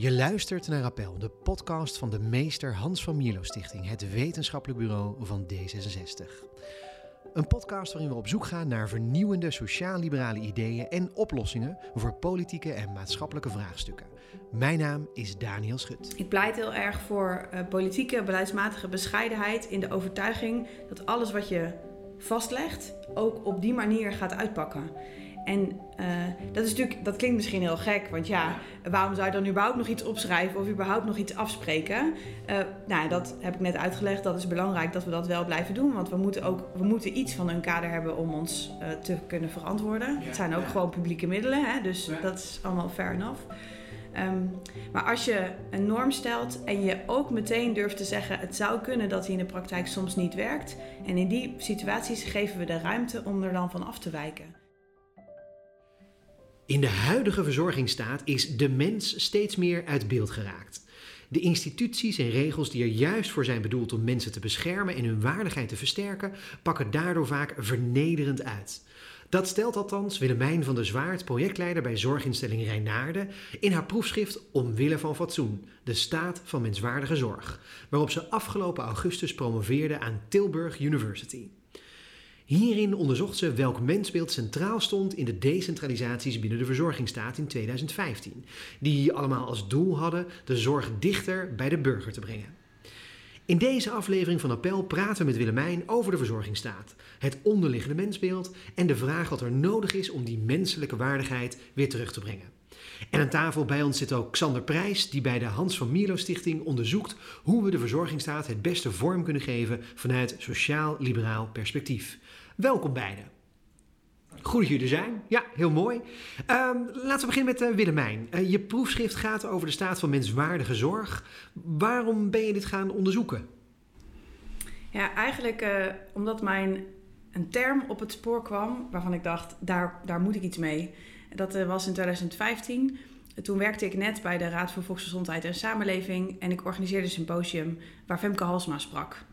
Je luistert naar Appel, de podcast van de meester Hans van Mierlo Stichting, het wetenschappelijk bureau van D66. Een podcast waarin we op zoek gaan naar vernieuwende sociaal-liberale ideeën en oplossingen voor politieke en maatschappelijke vraagstukken. Mijn naam is Daniel Schut. Ik pleit heel erg voor uh, politieke, beleidsmatige bescheidenheid in de overtuiging dat alles wat je vastlegt ook op die manier gaat uitpakken. En uh, dat, is natuurlijk, dat klinkt misschien heel gek, want ja, waarom zou je dan überhaupt nog iets opschrijven of überhaupt nog iets afspreken? Uh, nou, dat heb ik net uitgelegd. Dat is belangrijk dat we dat wel blijven doen, want we moeten ook we moeten iets van een kader hebben om ons uh, te kunnen verantwoorden. Ja, het zijn ook ja. gewoon publieke middelen, hè, dus ja. dat is allemaal fair enough. Um, maar als je een norm stelt en je ook meteen durft te zeggen: het zou kunnen dat die in de praktijk soms niet werkt. En in die situaties geven we de ruimte om er dan van af te wijken. In de huidige verzorgingsstaat is de mens steeds meer uit beeld geraakt. De instituties en regels die er juist voor zijn bedoeld om mensen te beschermen en hun waardigheid te versterken, pakken daardoor vaak vernederend uit. Dat stelt althans Willemijn van der Zwaard, projectleider bij zorginstelling Rijnaarden, in haar proefschrift Omwille van Fatsoen, de staat van menswaardige zorg, waarop ze afgelopen augustus promoveerde aan Tilburg University. Hierin onderzocht ze welk mensbeeld centraal stond in de decentralisaties binnen de verzorgingsstaat in 2015, die allemaal als doel hadden de zorg dichter bij de burger te brengen. In deze aflevering van Appel praten we met Willemijn over de verzorgingsstaat, het onderliggende mensbeeld en de vraag wat er nodig is om die menselijke waardigheid weer terug te brengen. En aan tafel bij ons zit ook Xander Prijs, die bij de Hans van Mierlo Stichting onderzoekt hoe we de verzorgingsstaat het beste vorm kunnen geven vanuit sociaal-liberaal perspectief. Welkom beiden. Goed dat jullie er zijn. Ja, heel mooi. Um, laten we beginnen met uh, Willemijn. Uh, je proefschrift gaat over de staat van menswaardige zorg. Waarom ben je dit gaan onderzoeken? Ja, eigenlijk uh, omdat mijn een term op het spoor kwam waarvan ik dacht, daar, daar moet ik iets mee. Dat was in 2015. Toen werkte ik net bij de Raad voor Volksgezondheid en Samenleving en ik organiseerde een symposium waar Femke Halsma sprak.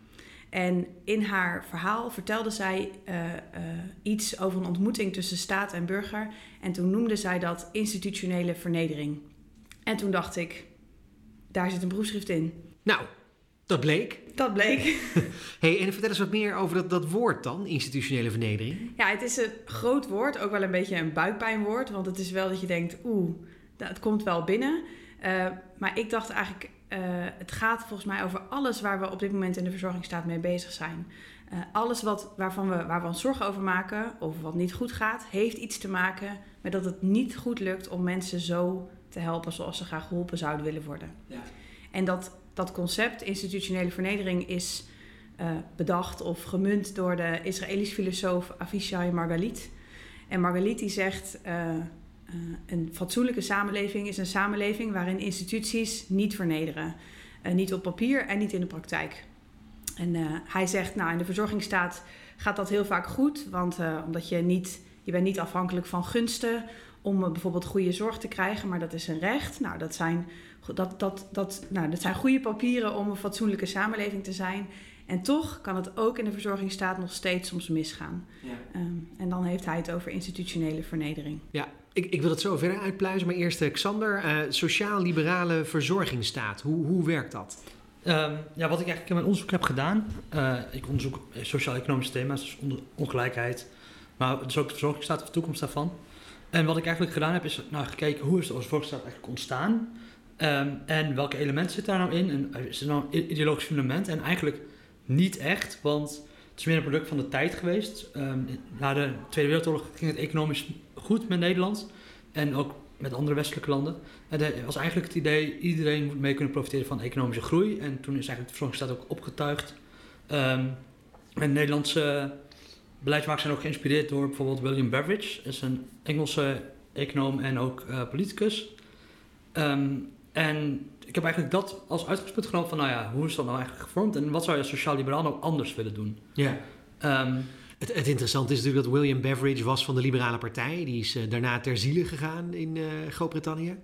En in haar verhaal vertelde zij uh, uh, iets over een ontmoeting tussen staat en burger. En toen noemde zij dat institutionele vernedering. En toen dacht ik, daar zit een proefschrift in. Nou, dat bleek. Dat bleek. hey, en vertel eens wat meer over dat, dat woord dan, institutionele vernedering. Ja, het is een groot woord, ook wel een beetje een buikpijnwoord. Want het is wel dat je denkt, oeh, het komt wel binnen. Uh, maar ik dacht eigenlijk, uh, het gaat volgens mij over alles waar we op dit moment in de verzorgingsstaat mee bezig zijn. Uh, alles wat, waarvan we, waar we ons zorgen over maken, of wat niet goed gaat, heeft iets te maken met dat het niet goed lukt om mensen zo te helpen zoals ze graag geholpen zouden willen worden. Ja. En dat, dat concept, institutionele vernedering, is uh, bedacht of gemunt door de Israëlische filosoof Avishai Margalit. En Margalit die zegt. Uh, een fatsoenlijke samenleving is een samenleving waarin instituties niet vernederen. Uh, niet op papier en niet in de praktijk. En uh, hij zegt, nou in de verzorgingsstaat gaat dat heel vaak goed, want omdat je niet, je bent niet afhankelijk van gunsten om bijvoorbeeld goede zorg te krijgen, maar dat is een recht. Nou, dat zijn, dat, dat, dat, nou, dat zijn goede papieren om een fatsoenlijke samenleving te zijn. En toch kan het ook in de verzorgingsstaat nog steeds soms misgaan. Ja. Um, en dan heeft hij het over institutionele vernedering. Ja, ik, ik wil het zo verder uitpluizen, maar eerst Xander, uh, sociaal-liberale verzorgingsstaat. Hoe, hoe werkt dat? Um, ja, wat ik eigenlijk in mijn onderzoek heb gedaan, uh, ik onderzoek sociaal-economische thema's, dus ongelijkheid, maar dus ook de verzorgingsstaat of de toekomst daarvan. En wat ik eigenlijk gedaan heb, is nou, gekeken hoe is de verzorgingsstaat eigenlijk ontstaan um, en welke elementen zitten daar nou in en is er nou een ideologisch fundament en eigenlijk niet echt, want het is meer een product van de tijd geweest. Um, na de Tweede Wereldoorlog ging het economisch goed met Nederland en ook met andere westelijke landen. En het was eigenlijk het idee, iedereen moet mee kunnen profiteren van economische groei. En toen is eigenlijk de verzorgingsstaat ook opgetuigd. Um, en Nederlandse beleidsmakers zijn ook geïnspireerd door bijvoorbeeld William Beveridge. Dat is een Engelse econoom en ook uh, politicus. Um, en ik heb eigenlijk dat als uitgangspunt genomen van, nou ja, hoe is dat nou eigenlijk gevormd en wat zou je sociaal-liberaal nou anders willen doen? Ja. Um, het, het, interessante is natuurlijk dat William Beveridge was van de Liberale Partij. Die is uh, daarna ter ziele gegaan in uh, Groot-Brittannië.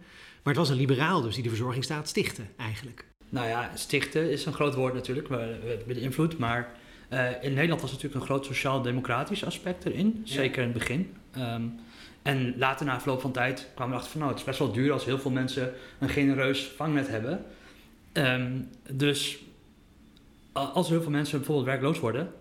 Maar het was een liberaal dus die de verzorgingsstaat stichtte eigenlijk. Nou ja, stichten is een groot woord natuurlijk, we hebben de invloed. Maar uh, in Nederland was natuurlijk een groot sociaal-democratisch aspect erin, zeker in het begin. Um, En later, na verloop van tijd, kwamen we erachter van... nou, het is best wel duur als heel veel mensen een genereus vangnet hebben. Ehm, dus als heel veel mensen bijvoorbeeld werkloos worden...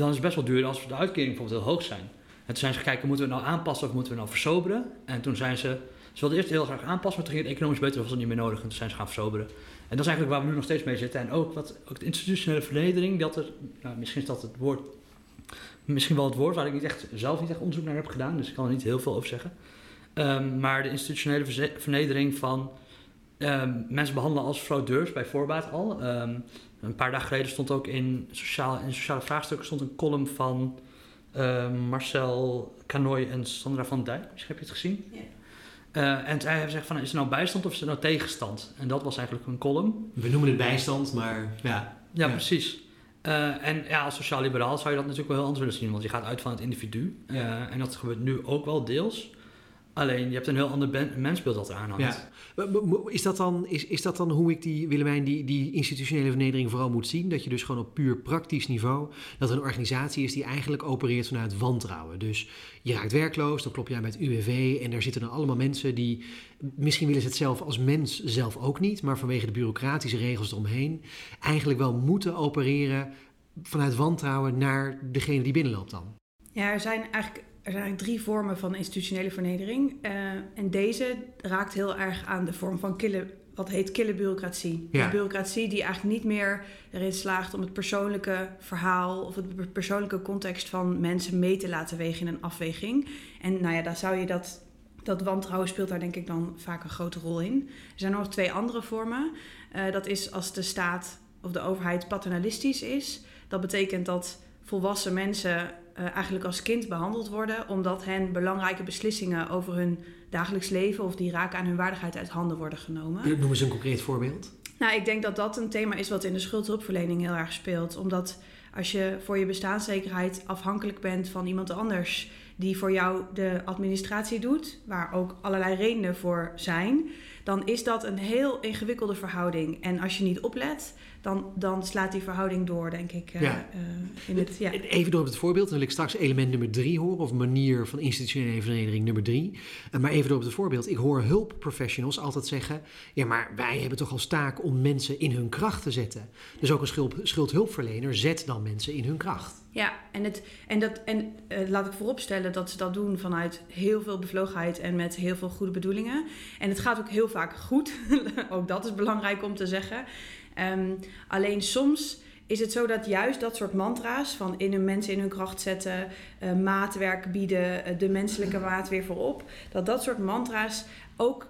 dan is het best wel duur als de uitkeringen bijvoorbeeld heel hoog zijn. En toen zijn ze gekeken, moeten we nou aanpassen of moeten we nou versoberen? En toen zijn ze... Ze wilden eerst heel graag aanpassen, maar toen ging het economisch beter, was het niet meer nodig. En toen zijn ze gaan versoberen. En dat is eigenlijk waar we nu nog steeds mee zitten. En ook, wat, ook de institutionele vernedering, dat er, nou, misschien is dat het woord, misschien wel het woord waar ik niet echt, zelf niet echt onderzoek naar heb gedaan, dus ik kan er niet heel veel over zeggen. Um, maar de institutionele vernedering van um, mensen behandelen als fraudeurs bij voorbaat al. Um, een paar dagen geleden stond ook in, sociale, in sociale vraagstukken stond een column van Marcel Canoy en Sandra van Dijk. Misschien heb je het gezien. Ja. Uh, en zij hebben gezegd van, is het nou bijstand of is het nou tegenstand? En dat was eigenlijk een column. We noemen het bijstand, maar ja. Ja, precies. Uh, en ja, als sociaal-liberaal zou je dat natuurlijk wel heel anders willen zien, want je gaat uit van het individu. Uh, en dat gebeurt nu ook wel deels. Alleen je hebt een heel ander mensbeeld dat eraan hangt. Is, dat dan, is, is dat dan hoe ik die, Willemijn, die, die institutionele vernedering vooral moet zien? Dat je dus gewoon op puur praktisch niveau, dat er een organisatie is die eigenlijk opereert vanuit wantrouwen. Dus je raakt werkloos, dan klop je aan het UWV en daar zitten dan allemaal mensen die, misschien willen ze het zelf als mens zelf ook niet, maar vanwege de bureaucratische regels eromheen, eigenlijk wel moeten opereren vanuit wantrouwen naar degene die binnenloopt dan. Ja, er zijn eigenlijk er zijn drie vormen van institutionele vernedering. Uh, en deze raakt heel erg aan de vorm van kille, wat heet kille bureaucratie. Ja. bureaucratie die eigenlijk niet meer erin slaagt om het persoonlijke verhaal of het persoonlijke context van mensen mee te laten wegen in een afweging. En nou ja, daar zou je dat. Dat wantrouwen speelt daar denk ik dan vaak een grote rol in. Er zijn nog twee andere vormen. Uh, dat is als de staat of de overheid paternalistisch is. Dat betekent dat volwassen mensen uh, eigenlijk als kind behandeld worden, omdat hen belangrijke beslissingen over hun dagelijks leven of die raken aan hun waardigheid uit handen worden genomen. Noem eens een concreet voorbeeld. Nou, ik denk dat dat een thema is wat in de schuldhulpverlening heel erg speelt. Omdat als je voor je bestaanszekerheid afhankelijk bent van iemand anders die voor jou de administratie doet, waar ook allerlei redenen voor zijn, dan is dat een heel ingewikkelde verhouding. En als je niet oplet, dan, dan slaat die verhouding door, denk ik. Uh, ja. Uh, in het, ja. Even door op het voorbeeld, dan wil ik straks element nummer drie horen, of manier van institutionele vereniging nummer drie. Uh, maar even door op het voorbeeld. Ik hoor hulpprofessionals altijd zeggen: ja, maar wij hebben toch als taak om mensen in hun kracht te zetten. Dus ook een schuld, schuldhulpverlener zet dan mensen in hun kracht. Ja, en, het, en, dat, en uh, laat ik vooropstellen dat ze dat doen vanuit heel veel bevlogenheid en met heel veel goede bedoelingen. En het gaat ook heel vaak goed. ook dat is belangrijk om te zeggen. Um, alleen soms is het zo dat juist dat soort mantra's van in hun mensen in hun kracht zetten, uh, maatwerk bieden, uh, de menselijke maat weer voorop, dat dat soort mantra's ook,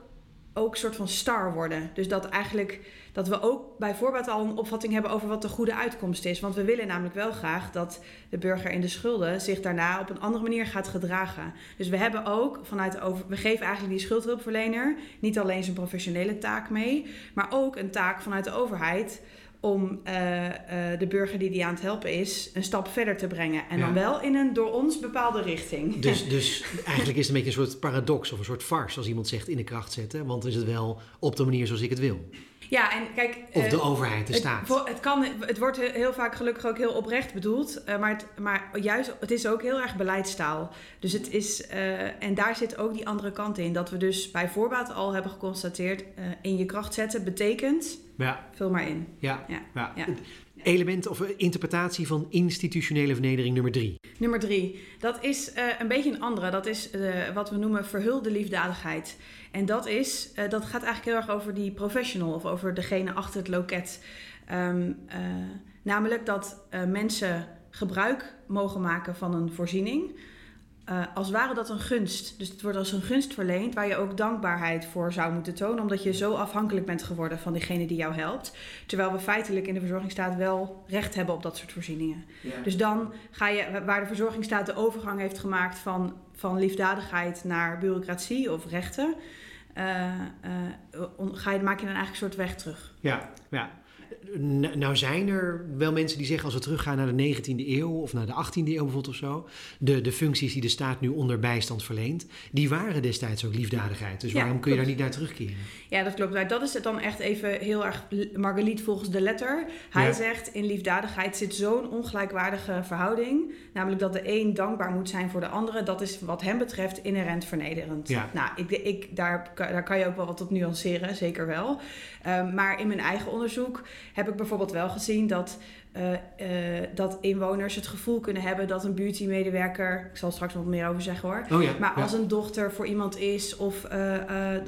ook soort van star worden. Dus dat eigenlijk dat we ook bijvoorbeeld al een opvatting hebben over wat de goede uitkomst is. Want we willen namelijk wel graag dat de burger in de schulden zich daarna op een andere manier gaat gedragen. Dus we hebben ook vanuit over, we geven eigenlijk die schuldhulpverlener niet alleen zijn professionele taak mee, maar ook een taak vanuit de overheid om uh, uh, de burger die die aan het helpen is een stap verder te brengen. En dan wel in een door ons bepaalde richting. Dus, dus eigenlijk is het een beetje een soort paradox of een soort farce als iemand zegt in de kracht zetten. Want is het wel op de manier zoals ik het wil. Ja, en kijk... Of de uh, overheid, de staat. Het, het, kan, het wordt heel vaak gelukkig ook heel oprecht bedoeld. Uh, maar, het, maar juist, het is ook heel erg beleidstaal. Dus het is... Uh, en daar zit ook die andere kant in. Dat we dus bij voorbaat al hebben geconstateerd... in je kracht zetten betekent... Ja. Vul maar in. Ja, ja. ja. ja. Element of interpretatie van institutionele vernedering nummer drie. Nummer drie. Dat is een beetje een andere. Dat is wat we noemen verhulde liefdadigheid. En dat, is, uh, dat gaat eigenlijk heel erg over die professional of over degene achter het loket. Um, uh, namelijk dat uh, mensen gebruik mogen maken van een voorziening. Als ware dat een gunst. Dus het wordt als een gunst verleend waar je ook dankbaarheid voor zou moeten tonen, omdat je zo afhankelijk bent geworden van diegene die jou helpt. Terwijl we feitelijk in de verzorgingsstaat wel recht hebben op dat soort voorzieningen. Ja. Dus dan ga je, waar de verzorgingsstaat de overgang heeft gemaakt van, van liefdadigheid naar bureaucratie of rechten, uh, uh, ga je, maak je dan eigenlijk een soort weg terug. Ja, ja. Nou zijn er wel mensen die zeggen als we teruggaan naar de 19e eeuw of naar de 18e eeuw bijvoorbeeld of zo, de, de functies die de staat nu onder bijstand verleent, die waren destijds ook liefdadigheid. Dus Ja, waarom kun je daar niet naar terugkeren? Ja, dat klopt. Nou, dat is het dan echt even heel erg Marguerite volgens de letter. Hij Ja. zegt in liefdadigheid zit zo'n ongelijkwaardige verhouding. Namelijk dat de een dankbaar moet zijn voor de andere. Dat is wat hem betreft inherent vernederend. Ja. Nou, ik, ik, daar, daar kan je ook wel wat op nuanceren, zeker wel. Ehm, maar in mijn eigen onderzoek heb ik bijvoorbeeld wel gezien dat, eh, eh, dat inwoners het gevoel kunnen hebben dat een beauty-medewerker, ik zal er straks nog wat meer over zeggen hoor, Oh ja. maar ja. als een dochter voor iemand is, of eh,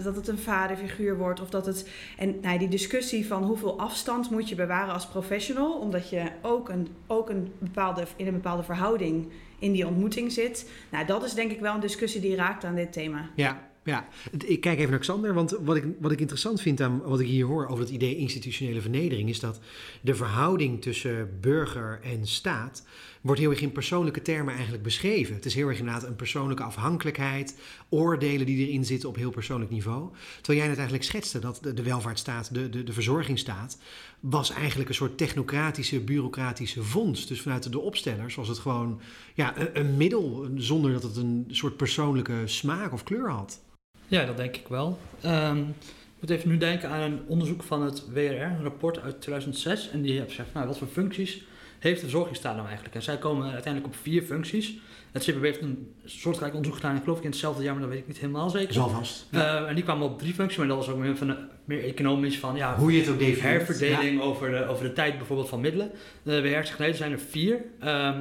dat het een vaderfiguur wordt, of dat het. En nou, die discussie van hoeveel afstand moet je bewaren als professional, omdat je ook, een, ook een bepaalde, in een bepaalde verhouding in die ontmoeting zit. Nou, dat is denk ik wel een discussie die raakt aan dit thema. Ja, ja. Ik kijk even naar Xander, want wat ik, wat ik interessant vind aan wat ik hier hoor over het idee institutionele vernedering, is dat de verhouding tussen burger en staat wordt heel erg in persoonlijke termen eigenlijk beschreven. Het is heel erg inderdaad een persoonlijke afhankelijkheid, oordelen die erin zitten op heel persoonlijk niveau. Terwijl jij net eigenlijk schetste dat de, welvaartsstaat, de, de, de verzorgingsstaat, was eigenlijk een soort technocratische, bureaucratische vondst. Dus vanuit de opstellers was het gewoon ja, een middel, zonder dat het een soort persoonlijke smaak of kleur had. Ja, dat denk ik wel. Ehm, ik moet even nu denken aan een onderzoek van het WRR, een rapport uit 2006. En die hebben gezegd, nou, wat voor functies heeft de verzorgingsstaat nou eigenlijk? En zij komen uiteindelijk op vier functies. Het CPB heeft een soortgelijk onderzoek gedaan, ik geloof ik in hetzelfde jaar, maar dat weet ik niet helemaal zeker. Zal vast. Eh, en die kwamen op drie functies, maar dat was ook meer, van, een- meer economisch van, ja, Hoe je het ook definieert. herverdeling over, de, over de tijd bijvoorbeeld van middelen. De zegt, nee, er zijn er vier. Ehm,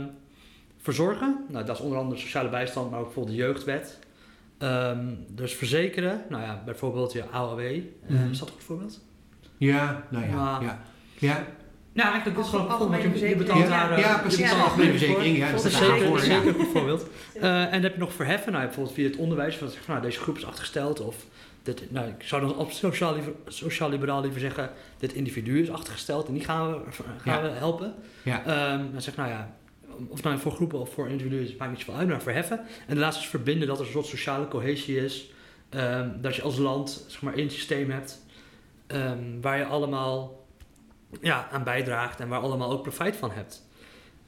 verzorgen, nou, dat is onder andere sociale bijstand, maar ook bijvoorbeeld de jeugdwet. Ehm, dus verzekeren, nou ja, bijvoorbeeld je AOW. Eh, Mhm. is dat een goed voorbeeld? Ja, nou ja. Maar- ja. ja. Nou, eigenlijk is gewoon bijvoorbeeld, je, betaalt Ja, daar... ja, je precies. betaalt Ja, algemene verzekering. Ja, dat is zeker, zeker Ja. een goed voorbeeld. Eh, en dan heb je nog verheffen, nou, bijvoorbeeld via het onderwijs. Van, nou, deze groep is achtergesteld. Of dit, nou, ik zou dan op sociaal, liever- sociaal-liberaal liever zeggen, dit individu is achtergesteld en die gaan we, gaan Ja. we helpen. Ja. Ehm, dan zeg nou ja, of nou voor groepen of voor individuen, het maakt niet zoveel uit, maar verheffen. En de laatste is verbinden, dat er een soort sociale cohesie is. Ehm, dat je als land zeg maar één systeem hebt ehm, waar je allemaal ja, aan bijdraagt en waar allemaal ook profijt van hebt.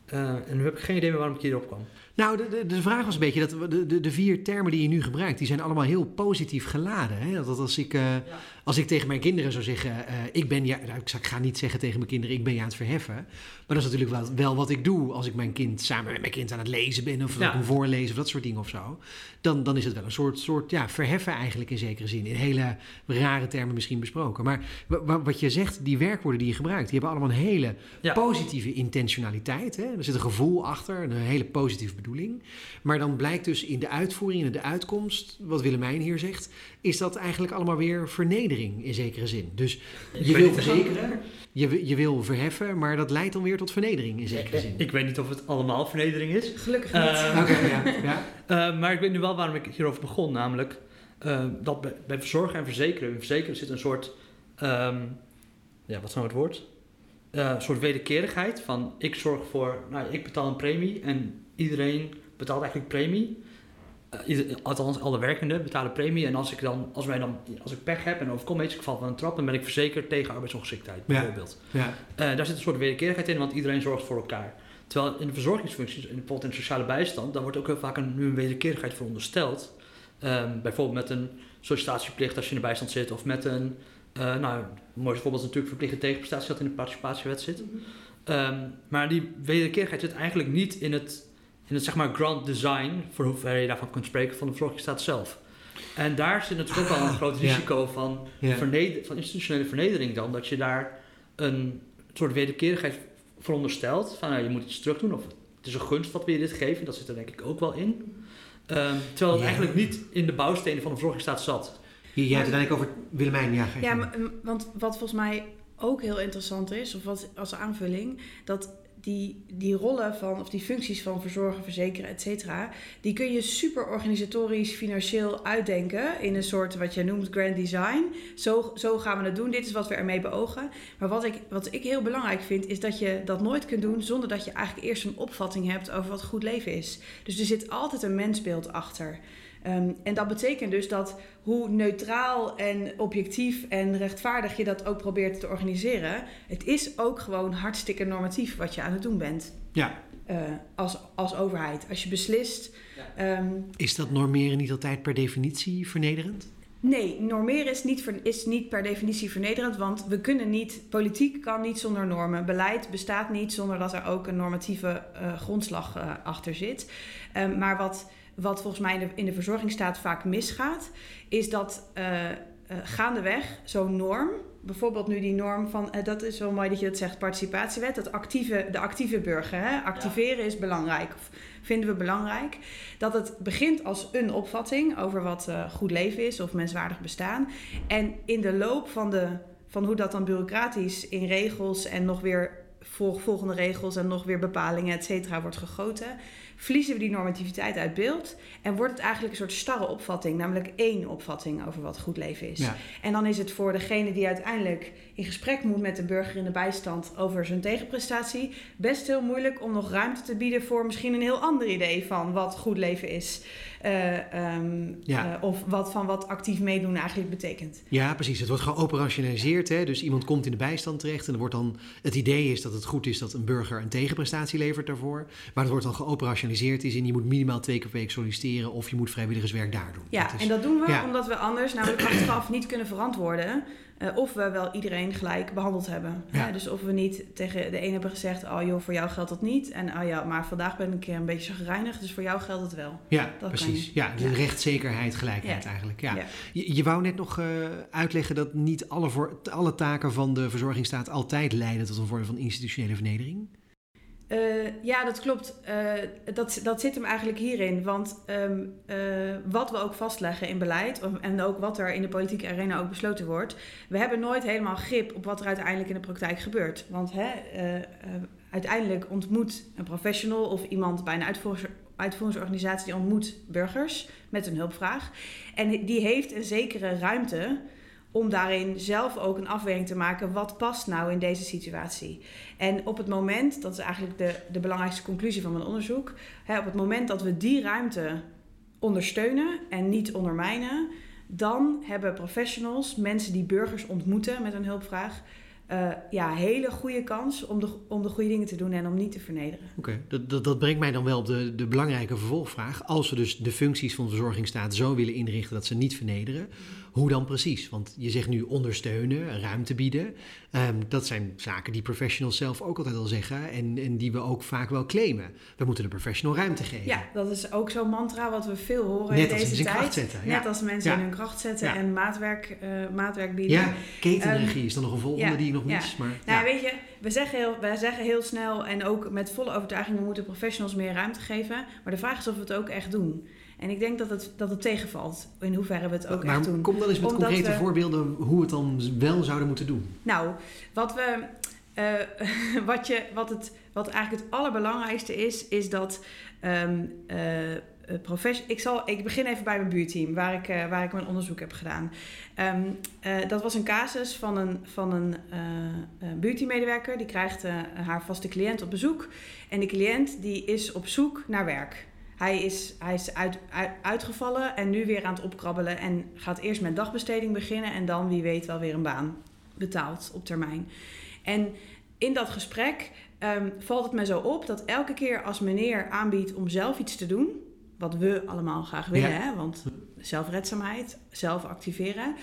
Eh, en nu heb ik geen idee meer waarom ik hierop kwam. Nou, de, de, de vraag was een beetje dat de, de, de vier termen die je nu gebruikt, die zijn allemaal heel positief geladen. Hè? Dat als ik, eh, als ik tegen mijn kinderen zou zeggen, eh, ik ben ja, nou, ik zou- ik ga niet zeggen tegen mijn kinderen, ik ben je aan het verheffen. Maar dat is natuurlijk wel, wel wat ik doe als ik mijn kind samen met mijn kind aan het lezen ben of Ja. voorlezen of dat soort dingen of zo. Dan, dan is het wel een soort, soort ja, verheffen eigenlijk in zekere zin. In hele rare termen misschien besproken. Maar wa- wa- wat je zegt, die werkwoorden die je gebruikt, die hebben allemaal een hele Ja. positieve intentionaliteit. Hè? Er zit een gevoel achter, een hele positieve bedoeling. Maar dan blijkt dus in de uitvoering en de uitkomst, wat Willemijn hier zegt, is dat eigenlijk allemaal weer vernedering in zekere zin. Dus je wil niet- verzekeren, je, je wil verheffen, maar dat leidt dan weer tot vernedering in zekere zin. Ik weet niet of het allemaal vernedering is. Gelukkig niet. Eh, Oké, ja, ja. Eh, maar ik weet nu wel waarom ik hierover begon. Namelijk eh, dat bij, bij verzorgen en verzekeren. In verzekeren zit een soort. ehm, ja, wat is nou het woord? Eh, een soort wederkerigheid. Van ik zorg voor. Nou, ik betaal een premie en iedereen betaalt eigenlijk premie. Eh, ieder- althans, alle werkenden betalen premie. En als ik dan, als wij dan, als ik pech heb en overkom iets, ik val van een trap, dan ben ik verzekerd tegen arbeidsongeschiktheid, bijvoorbeeld. ja. Eh, daar zit een soort wederkerigheid in, want iedereen zorgt voor elkaar. Terwijl in de verzorgingsfuncties, in, bijvoorbeeld in de sociale bijstand, daar wordt ook heel vaak een, nu een wederkerigheid verondersteld. Ehm bijvoorbeeld met een sollicitatieplicht als je in de bijstand zit, of met een, eh nou, een mooi voorbeeld is natuurlijk verplichte tegenprestatie dat in de participatiewet zit. Ehm, maar die wederkerigheid zit eigenlijk niet in het, in het zeg maar grand design, voor hoever je daarvan kunt spreken, van de verzorgingsstaat zelf. En daar zit natuurlijk ook wel een groot Ja. risico van ja. van institutionele vernedering dan. Dat je daar een soort wederkerigheid veronderstelt. Van nou, je moet iets terug doen. Of het is een gunst wat we je dit geven. Dat zit er denk ik ook wel in. Ehm, terwijl het Ja. eigenlijk niet in de bouwstenen van de verzorgingsstaat zat. Je- Jij hebt het eigenlijk over Willemijn, ja. je Ja, maar, want wat volgens mij ook heel interessant is, of wat als aanvulling, dat die, die rollen van, of die functies van verzorgen, verzekeren, et cetera, die kun je super organisatorisch, financieel uitdenken in een soort wat je noemt grand design. Zo, zo gaan we het doen, dit is wat we ermee beogen. Maar wat ik, wat ik heel belangrijk vind, is dat je dat nooit kunt doen zonder dat je eigenlijk eerst een opvatting hebt over wat goed leven is. Dus er zit altijd een mensbeeld achter. Ehm, en dat betekent dus dat hoe neutraal en objectief en rechtvaardig je dat ook probeert te organiseren, het is ook gewoon hartstikke normatief wat je aan het doen bent. Ja. Uh, als, als overheid. Als je beslist. Ja. Um, is dat normeren niet altijd per definitie vernederend? Nee, normeren is niet, is niet per definitie vernederend, want we kunnen niet, politiek kan niet zonder normen. Beleid bestaat niet zonder dat er ook een normatieve uh, grondslag uh, achter zit. Um, maar wat, wat volgens mij in de, in de verzorgingsstaat vaak misgaat, is dat uh, gaandeweg zo'n norm, bijvoorbeeld nu die norm van, dat is wel mooi dat je dat zegt, participatiewet, dat actieve, de actieve burger, hè? activeren ja. is belangrijk. Of, vinden we belangrijk. Dat het begint als een opvatting over wat uh, goed leven is of menswaardig bestaan. En in de loop van, de, van hoe dat dan bureaucratisch in regels en nog weer volgende regels en nog weer bepalingen, et cetera, wordt gegoten, verliezen we die normativiteit uit beeld en wordt het eigenlijk een soort starre opvatting, namelijk één opvatting over wat goed leven is. Ja. En dan is het voor degene die uiteindelijk in gesprek moet met de burger in de bijstand over zijn tegenprestatie best heel moeilijk om nog ruimte te bieden voor misschien een heel ander idee van wat goed leven is. Uh, um, Ja. uh, of wat van wat actief meedoen eigenlijk betekent. Ja, precies. Het wordt geoperationaliseerd. Hè? Dus iemand komt in de bijstand terecht en er wordt dan, het idee is dat het goed is dat een burger een tegenprestatie levert daarvoor. Maar het wordt dan geoperationaliseerd is in je moet minimaal twee keer per week solliciteren of je moet vrijwilligerswerk daar doen. Ja, Dat is- en dat doen we ja. omdat we anders namelijk achteraf niet kunnen verantwoorden eh, of we wel iedereen gelijk behandeld hebben. Ja. Hè, dus of we niet tegen de een hebben gezegd, oh joh, voor jou geldt dat niet. En oh ja, maar vandaag ben ik een beetje gereinigd, dus voor jou geldt het wel. ja, dat precies. Ja, de Ja. rechtszekerheid, gelijkheid eigenlijk. Ja. Je wou net nog eh, uitleggen dat niet alle, voor, alle taken van de verzorgingsstaat altijd leiden tot een vorm van institutionele vernedering. Eh, ja, dat klopt. Eh, dat, dat zit hem eigenlijk hierin. Want ehm, eh, wat we ook vastleggen in beleid en ook wat er in de politieke arena ook besloten wordt, we hebben nooit helemaal grip op wat er uiteindelijk in de praktijk gebeurt. Want hè, uiteindelijk ontmoet een professional of iemand bij een uitvoerings- uitvoeringsorganisatie die ontmoet burgers met een hulpvraag. En die heeft een zekere ruimte om daarin zelf ook een afweging te maken. Wat past nou in deze situatie? En op het moment, dat is eigenlijk de, de belangrijkste conclusie van mijn onderzoek. Hè, op het moment dat we die ruimte ondersteunen en niet ondermijnen, dan hebben professionals, mensen die burgers ontmoeten met een hulpvraag, eh, ja, hele goede kans om de, om de goede dingen te doen en om niet te vernederen. Oké, dat, dat, dat brengt mij dan wel op de, de belangrijke vervolgvraag. Als we dus de functies van de verzorgingsstaat zo willen inrichten dat ze niet vernederen, hoe dan precies? Want je zegt nu ondersteunen, ruimte bieden. Ehm, dat zijn zaken die professionals zelf ook altijd al zeggen en, en die we ook vaak wel claimen. We moeten de professional ruimte geven. Ja, dat is ook zo'n mantra wat we veel horen Net in als deze tijd. kracht zetten, ja. Net als mensen Ja. in hun kracht zetten Ja. en maatwerk, eh, maatwerk bieden. Ja, ketenregie is dan nog een volgende die ik nog mis. Maar, Nou, weet je, we zeggen, heel, we zeggen heel snel en ook met volle overtuiging, we moeten professionals meer ruimte geven. Maar de vraag is of we het ook echt doen. En ik denk dat het, dat het tegenvalt, in hoeverre we het ook maar echt doen. kom dan eens met Omdat concrete we- voorbeelden hoe we het dan wel zouden moeten doen. Nou, wat, we, eh, wat, je, wat, het, wat eigenlijk het allerbelangrijkste is, is dat. profes- ik, zal, ik begin even bij mijn buurteam, waar ik, waar ik mijn onderzoek heb gedaan. Ehm, eh, dat was een casus van een, van een eh, buurteammedewerker. Die krijgt haar vaste cliënt op bezoek. En die cliënt die is op zoek naar werk. Hij is, hij is uit, uit- uitgevallen en nu weer aan het opkrabbelen. En gaat eerst met dagbesteding beginnen en dan wie weet wel weer een baan betaald op termijn. En in dat gesprek ehm, valt het me zo op dat elke keer als meneer aanbiedt om zelf iets te doen, wat we allemaal graag willen, Ja. hè, want zelfredzaamheid, zelf activeren,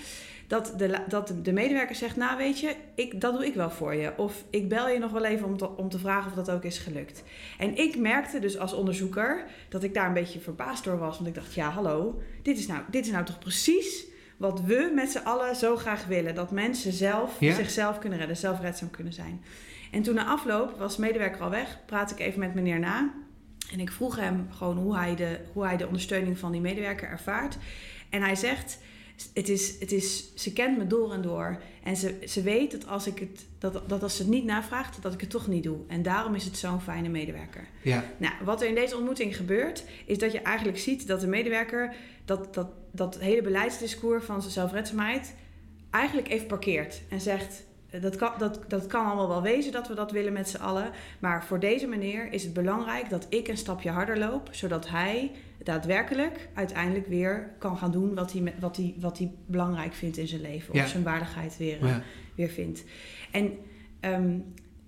dat de, dat de medewerker zegt, nou weet je, ik, dat doe ik wel voor je. Of ik bel je nog wel even om te, om te vragen of dat ook is gelukt. En ik merkte dus als onderzoeker dat ik daar een beetje verbaasd door was, want ik dacht, ja hallo, dit is nou, dit is nou toch precies wat we met z'n allen zo graag willen. Dat mensen zelf Ja. zichzelf kunnen redden, zelfredzaam kunnen zijn. En toen na afloop was de medewerker al weg, praat ik even met meneer na. En ik vroeg hem gewoon hoe hij de, hoe hij de ondersteuning van die medewerker ervaart. En hij zegt, het is, het is, ze kent me door en door. En ze, ze weet dat als, ik het, dat, dat als ze het niet navraagt, dat ik het toch niet doe. En daarom is het zo'n fijne medewerker. Ja, Nou, wat er in deze ontmoeting gebeurt, is dat je eigenlijk ziet dat de medewerker dat, dat, dat hele beleidsdiscours van zijn zelfredzaamheid eigenlijk even parkeert. En zegt, dat kan, dat, dat kan allemaal wel wezen dat we dat willen met z'n allen. Maar voor deze meneer is het belangrijk dat ik een stapje harder loop, zodat hij daadwerkelijk uiteindelijk weer kan gaan doen wat hij, wat hij, wat hij belangrijk vindt in zijn leven. Ja. Of zijn waardigheid weer, Ja. weer vindt. En ehm,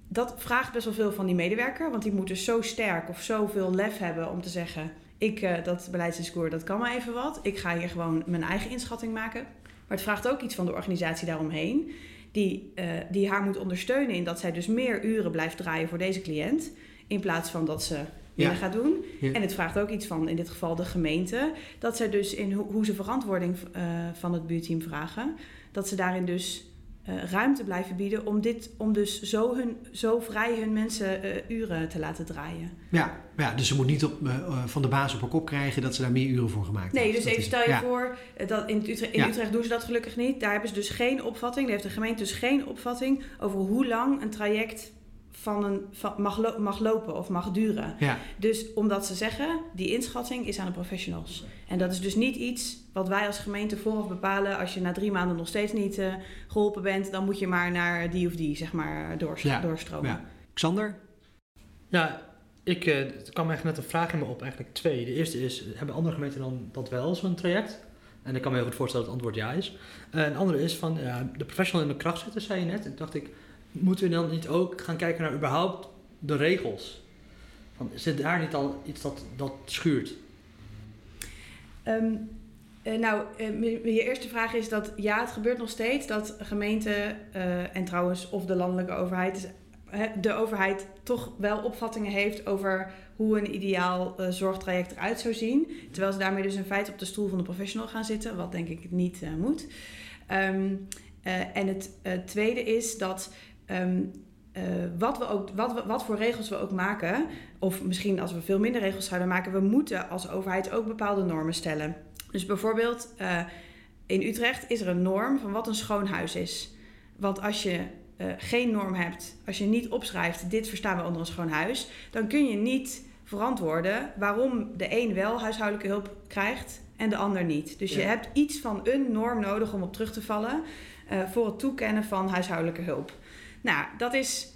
dat vraagt best wel veel van die medewerker, want die moet dus zo sterk of zoveel lef hebben om te zeggen: ik, eh, dat beleidsdiscours, dat kan maar even wat. Ik ga hier gewoon mijn eigen inschatting maken. Maar het vraagt ook iets van de organisatie daaromheen, die, eh, die haar moet ondersteunen in dat zij dus meer uren blijft draaien voor deze cliënt, in plaats van dat ze Ja. meer gaat doen. Ja. En het vraagt ook iets van, in dit geval de gemeente, dat zij dus in ho- hoe ze verantwoording eh, van het buurteam vragen, dat ze daarin dus eh, ruimte blijven bieden om, dit, om dus zo, hun, zo vrij hun mensen eh, uren te laten draaien. Ja, ja, dus ze moet niet op, eh, van de baas op haar kop krijgen dat ze daar meer uren voor gemaakt Nee, heeft. dus Dat even is- stel je ja. voor, dat in, Utrecht, in Ja. Utrecht doen ze dat gelukkig niet. Daar hebben ze dus geen opvatting, daar heeft de gemeente dus geen opvatting over hoe lang een traject van een, van, mag, lo- mag lopen of mag duren. Ja, Dus omdat ze zeggen, die inschatting is aan de professionals. En dat is dus niet iets wat wij als gemeente vooraf bepalen. Als je na drie maanden nog steeds niet eh, geholpen bent, dan moet je maar naar die of die, zeg maar, Ja, doorstromen. ja. Xander? Ja, ik, eh, er kwam eigenlijk net een vraag in me op, eigenlijk twee. De eerste is, hebben andere gemeenten dan dat wel, zo'n traject? En ik kan me heel goed voorstellen dat het antwoord ja is. Eh, een andere is van, ja, de professional in de kracht zetten, zei je net. En dacht ik, moeten we dan niet ook gaan kijken naar überhaupt de regels? Van, zit daar niet al iets dat, dat schuurt? Ehm, eh, nou, eh, je eerste vraag is dat ja, het gebeurt nog steeds dat gemeenten eh, en trouwens of de landelijke overheid, de overheid toch wel opvattingen heeft over hoe een ideaal zorgtraject eruit zou zien. Terwijl ze daarmee dus in feite op de stoel van de professional gaan zitten, wat denk ik niet moet. Ehm, eh, en het tweede is dat ehm, eh, wat, we ook, wat, we, wat voor regels we ook maken, of misschien als we veel minder regels zouden maken, we moeten als overheid ook bepaalde normen stellen. Dus bijvoorbeeld eh, in Utrecht is er een norm van wat een schoon huis is. Want als je eh, geen norm hebt, als je niet opschrijft, dit verstaan we onder een schoon huis, dan kun je niet verantwoorden waarom de een wel huishoudelijke hulp krijgt en de ander niet. Dus je hebt iets van een norm nodig om op terug te vallen voor het toekennen van huishoudelijke hulp. Nou, dat is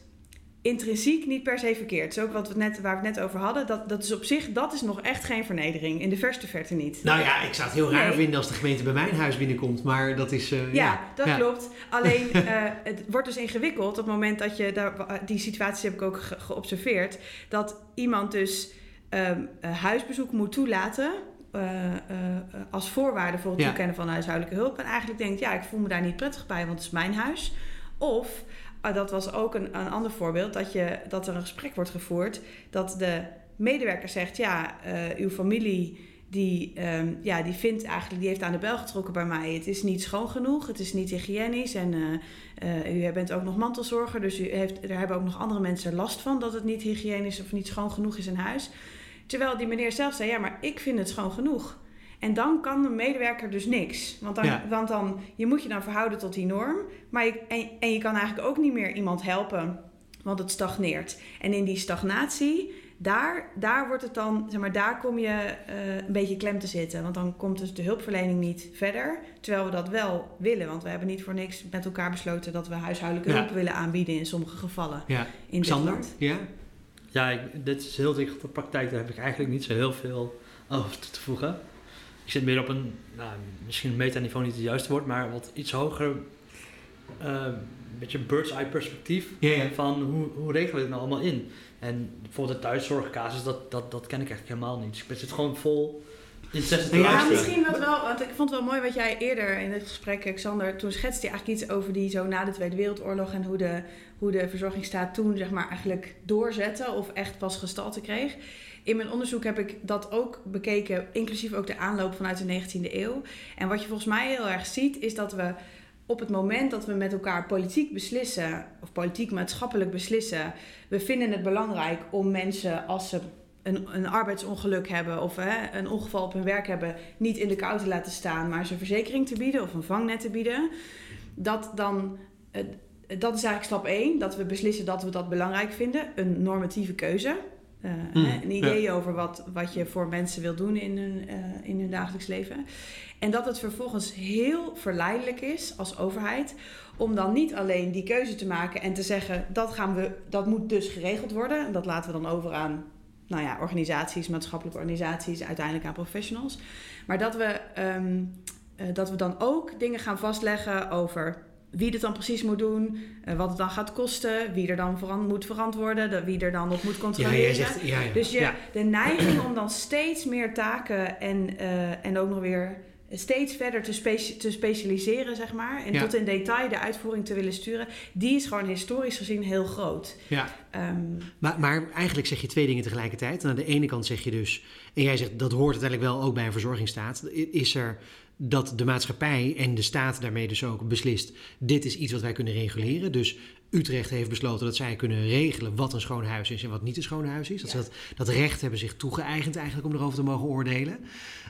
intrinsiek niet per se verkeerd. Zo ook wat we net, waar we het net over hadden. Dat, dat is op zich, dat is nog echt geen vernedering. In de verste verte niet. Nou ja, ik zou het heel raar Nee. vinden als de gemeente bij mijn huis binnenkomt, maar dat is... eh, Ja, dat ja. klopt. Alleen eh, het wordt dus ingewikkeld op het moment dat je daar, die situatie heb ik ook ge- geobserveerd, dat iemand dus ehm, eh, huisbezoek moet toelaten. eh, eh, eh, als voorwaarde voor het Ja. toekennen van huishoudelijke hulp. En eigenlijk denkt, ja, ik voel me daar niet prettig bij, want het is mijn huis. Of, dat was ook een, een ander voorbeeld, dat, je, dat er een gesprek wordt gevoerd. Dat de medewerker zegt, ja, eh, uw familie die, ehm, ja, die vindt eigenlijk, die heeft aan de bel getrokken bij mij. Het is niet schoon genoeg, het is niet hygiënisch en eh, eh, u bent ook nog mantelzorger, dus u heeft, daar hebben ook nog andere mensen last van dat het niet hygiënisch of niet schoon genoeg is in huis. Terwijl die meneer zelf zei, ja, maar ik vind het schoon genoeg. En dan kan de medewerker dus niks. Want dan, Ja. want dan je moet je dan verhouden tot die norm. Maar je, en, en je kan eigenlijk ook niet meer iemand helpen, want het stagneert. En in die stagnatie, daar, daar wordt het dan, zeg maar, daar kom je eh, een beetje klem te zitten. Want dan komt dus de hulpverlening niet verder. Terwijl we dat wel willen. Want we hebben niet voor niks met elkaar besloten dat we huishoudelijke Ja. hulp willen aanbieden in sommige gevallen. Ja. In dit land. Ja? Ja, ik, dit is heel dicht op de praktijk. Daar heb ik eigenlijk niet zo heel veel over toe te voegen. Ik zit meer op een, nou, misschien een metaniveau niet het juiste woord, maar wat iets hoger, eh, een beetje bird's eye perspectief. Van hoe, hoe regelen we dit nou allemaal in? En bijvoorbeeld de thuiszorgcasus, dat, dat, dat ken ik eigenlijk helemaal niet. Dus ik zit gewoon vol in Ja, te Ja, luisteren. misschien wat wel, want ik vond het wel mooi wat jij eerder in het gesprek, Xander, toen schetste je eigenlijk iets over die zo na de Tweede Wereldoorlog en hoe de, hoe de verzorgingsstaat toen zeg maar eigenlijk doorzette of echt pas gestalte kreeg. In mijn onderzoek heb ik dat ook bekeken, inclusief ook de aanloop vanuit de 19e eeuw. En wat je volgens mij heel erg ziet, is dat we op het moment dat we met elkaar politiek beslissen, of politiek maatschappelijk beslissen, we vinden het belangrijk om mensen als ze een, een arbeidsongeluk hebben of hè, een ongeval op hun werk hebben, niet in de kou te laten staan, maar ze een verzekering te bieden of een vangnet te bieden. Dat dan. eh, dat is eigenlijk stap 1, dat we beslissen dat we dat belangrijk vinden, een normatieve keuze. Eh, Mm, hè, een idee over wat, wat je voor mensen wil doen in hun, eh, in hun dagelijks leven. En dat het vervolgens heel verleidelijk is als overheid om dan niet alleen die keuze te maken en te zeggen dat, gaan we, dat moet dus geregeld worden. En dat laten we dan over aan nou ja, organisaties, maatschappelijke organisaties, uiteindelijk aan professionals. Maar dat we, ehm, eh, dat we dan ook dingen gaan vastleggen over wie het dan precies moet doen, eh, wat het dan gaat kosten, wie er dan moet verantwoorden, de- wie er dan op moet Ja, controleren. jij zegt, ja, ja. Dus je, ja. de neiging om dan steeds meer taken en, eh, en ook nog weer steeds verder te, te specialiseren, zeg maar. En tot in detail de uitvoering te willen sturen. Die is gewoon historisch gezien heel groot. ja. Ehm, Maar, maar eigenlijk zeg je twee dingen tegelijkertijd. En aan de ene kant zeg je dus, en jij zegt dat hoort uiteindelijk wel ook bij een verzorgingsstaat, is er dat de maatschappij en de staat daarmee dus ook beslist, dit is iets wat wij kunnen reguleren. Dus Utrecht heeft besloten dat zij kunnen regelen wat een schoon huis is en wat niet een schoon huis is. Dat, Ja. dat, dat recht hebben zich toegeëigend eigenlijk om erover te mogen oordelen.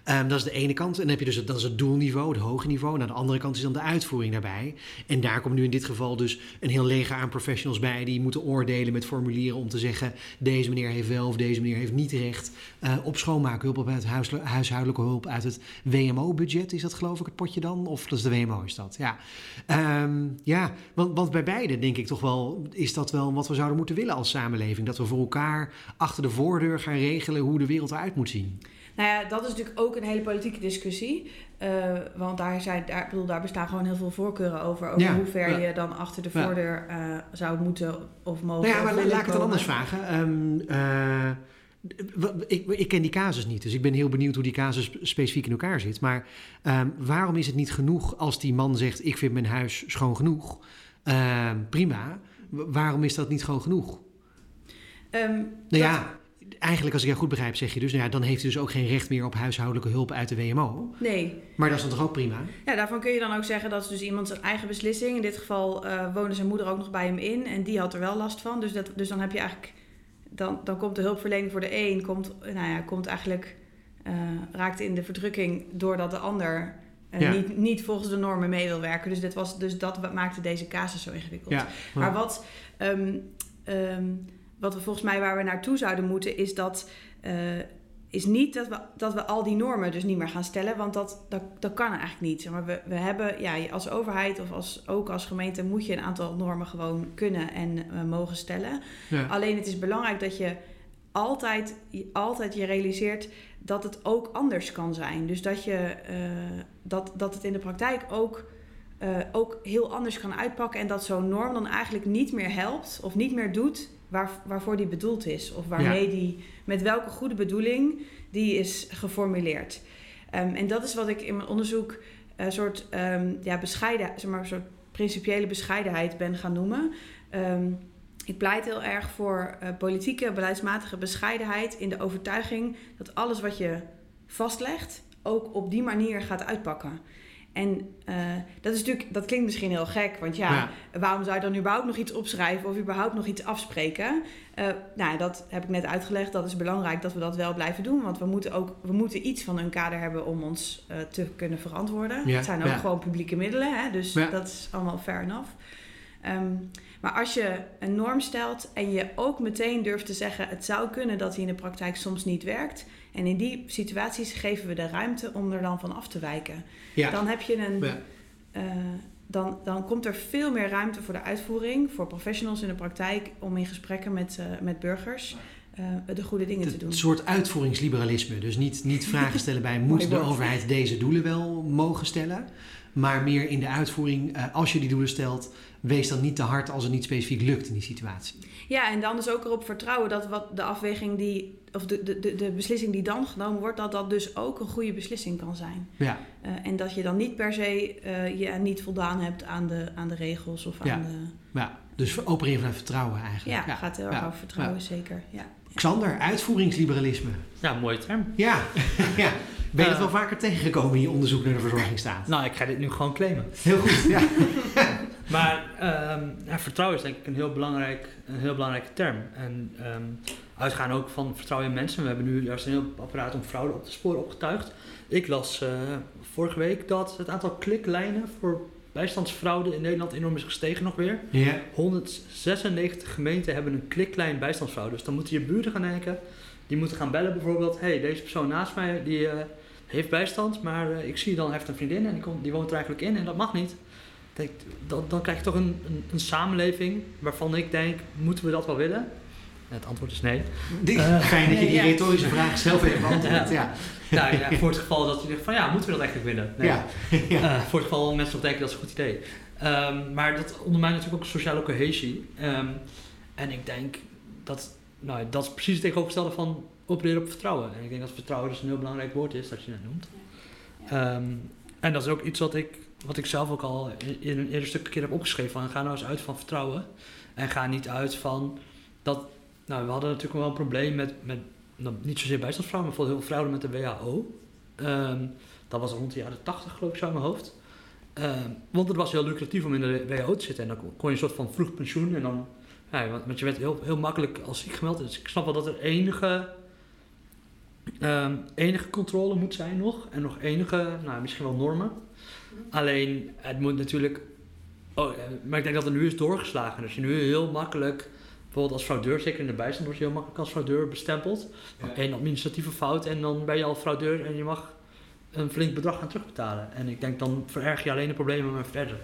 Ehm, dat is de ene kant. En dan heb je dus het, dat is het doelniveau, het hoge niveau. Aan de andere kant is dan de uitvoering daarbij. En daar komt nu in dit geval dus een heel leger aan professionals bij die moeten oordelen met formulieren om te zeggen: deze meneer heeft wel of deze meneer heeft niet recht eh, op schoonmaakhulp, op het huis, huishoudelijke hulp uit het WMO-budget. Is dat geloof ik het potje dan? Of is de WMO is dat? Ja, Ehm, ja want, want bij beide denk ik toch wel, is dat wel wat we zouden moeten willen als samenleving. Dat we voor elkaar achter de voordeur gaan regelen hoe de wereld eruit moet zien. Nou ja, dat is natuurlijk ook een hele politieke discussie. Eh, want daar, zijn, daar, bedoel, daar bestaan gewoon heel veel voorkeuren over. Over Ja, hoe ver ja. je dan achter de voordeur eh, zou moeten of mogen. Nou ja, maar laat ik het dan anders vragen. Ehm, eh, ik, ik ken die casus niet, dus ik ben heel benieuwd hoe die casus specifiek in elkaar zit. Maar ehm, waarom is het niet genoeg als die man zegt: Ik vind mijn huis schoon genoeg? Ehm, prima. Waarom is dat niet gewoon genoeg? Nou dat- ja, eigenlijk als ik jou goed begrijp, zeg je dus: nou ja, dan heeft hij dus ook geen recht meer op huishoudelijke hulp uit de WMO. Nee, Maar dat is dan toch ook prima? Ja, daarvan kun je dan ook zeggen dat is dus iemand zijn eigen beslissing. In dit geval woonde zijn moeder ook nog bij hem in en die had er wel last van. Dus, dat, dus dan heb je eigenlijk, dan, dan komt de hulpverlening voor de een, komt, nou ja, komt eigenlijk, eh, raakt in de verdrukking doordat de ander eh, Ja. niet, niet volgens de normen mee wil werken. Dus, dit was, dus dat maakte deze casus zo ingewikkeld. Ja. Maar wat, ehm, ehm, wat we volgens mij waar we naartoe zouden moeten, is dat. eh, is niet dat we, dat we al die normen dus niet meer gaan stellen, want dat, dat, dat kan eigenlijk niet. Zeg Maar we, we hebben, ja, als overheid of als, ook als gemeente moet je een aantal normen gewoon kunnen en eh, mogen stellen. ja. Alleen het is belangrijk dat je altijd, je altijd je realiseert dat het ook anders kan zijn. Dus dat, je, eh, dat, dat het in de praktijk ook, ook heel anders kan uitpakken. En dat zo'n norm dan eigenlijk niet meer helpt of niet meer doet waar, waarvoor die bedoeld is. Of waarmee die, met welke goede bedoeling die is geformuleerd. Ehm, en dat is wat ik in mijn onderzoek een soort ehm, ja, bescheiden, zeg maar, soort principiële bescheidenheid ben gaan noemen. Ehm, ik pleit heel erg voor eh, politieke, beleidsmatige bescheidenheid in de overtuiging dat alles wat je vastlegt ook op die manier gaat uitpakken. En eh, dat, is natuurlijk, dat klinkt misschien heel gek, want ja, Ja. waarom zou je dan überhaupt nog iets opschrijven of überhaupt nog iets afspreken? Eh, nou, dat heb ik net uitgelegd. Dat is belangrijk dat we dat wel blijven doen, want we moeten ook we moeten iets van een kader hebben om ons eh, te kunnen verantwoorden. Ja, Het zijn ook ja. gewoon publieke middelen, hè, dus dat is allemaal fair enough. Ehm, maar als je een norm stelt en je ook meteen durft te zeggen: het zou kunnen dat die in de praktijk soms niet werkt. En in die situaties geven we de ruimte om er dan van af te wijken. Ja. Dan heb je een. Ja. eh, dan, dan komt er veel meer ruimte voor de uitvoering, voor professionals in de praktijk, om in gesprekken met, eh, met burgers eh, de goede dingen te doen. Een soort uitvoeringsliberalisme. Dus niet, niet vragen stellen bij moet de overheid deze doelen wel mogen stellen. Maar meer in de uitvoering, als je die doelen stelt, wees dan niet te hard als het niet specifiek lukt in die situatie. Ja, en dan dus ook erop vertrouwen dat wat de afweging die, of de, de, de, de beslissing die dan genomen wordt, dat dat dus ook een goede beslissing kan zijn. Ja, Eh, en dat je dan niet per se eh, je niet voldaan hebt aan de, aan de regels of Ja. aan de. ja. dus opereren vanuit vertrouwen eigenlijk. Ja, gaat heel erg Ja. over vertrouwen, zeker. Ja. Xander, uitvoeringsliberalisme. Ja, mooie term. Ja, ja. ben je het Eh. wel vaker tegengekomen in je onderzoek naar de verzorgingsstaat? Nou, ik ga dit nu gewoon claimen. Heel goed, ja. Maar ehm, ja, vertrouwen is denk ik een heel, belangrijk, een heel belangrijke term. En ehm, uitgaan ook van vertrouwen in mensen. We hebben nu juist een heel apparaat om fraude op te sporen opgetuigd. Ik las eh, vorige week dat het aantal kliklijnen voor bijstandsfraude in Nederland enorm is gestegen nog weer. Ja. 196 gemeenten hebben een klikklein bijstandsfraude. Dus dan moeten je buren gaan denken. Die moeten gaan bellen bijvoorbeeld. hey, deze persoon naast mij die, eh, heeft bijstand. Maar eh, ik zie dan, hij heeft een vriendin en die, komt, die woont er eigenlijk in. En dat mag niet. Denk, dan, dan krijg je toch een, een, een samenleving waarvan ik denk, moeten we dat wel willen? Het antwoord is nee. Uh, Fijn dat je die ja. retorische vraag zelf even beantwoordt. Ja. Ja, ja, voor het geval dat je denkt van ja, moeten we dat eigenlijk willen? Nee. Ja. ja. Eh, voor het geval mensen nog denken dat is een goed idee. Ehm, maar dat ondermijnt natuurlijk ook sociale cohesie. Ehm, en ik denk dat nou, dat is precies het tegenovergestelde van opereren op vertrouwen. En ik denk dat vertrouwen dus een heel belangrijk woord is dat je net noemt. Ehm, en dat is ook iets wat ik, wat ik zelf ook al in, een eerder stuk een keer heb opgeschreven. Van, ga nou eens uit van vertrouwen. En ga niet uit van dat... Nou, we hadden natuurlijk wel een probleem met, met nou, niet zozeer bijstandsvrouwen, maar vooral heel veel fraude met de WHO. Ehm, dat was rond de jaren 80 geloof ik zo in mijn hoofd. Ehm, want het was heel lucratief om in de WHO te zitten. En dan kon je een soort van vroeg pensioen. En dan, ja, want- want je werd heel, heel makkelijk als ziek gemeld. Dus ik snap wel dat er enige, ehm, enige controle moet zijn nog. En nog enige, nou, misschien wel normen. Alleen, het moet natuurlijk... Oh, eh, maar ik denk dat er nu is doorgeslagen. Dus je nu heel makkelijk... Bijvoorbeeld als fraudeur, zeker in de bijstand, word je heel makkelijk als fraudeur bestempeld. Ja. Eén administratieve fout en dan ben je al fraudeur en je mag een flink bedrag gaan terugbetalen. En ik denk dan vererg je alleen de problemen maar verder.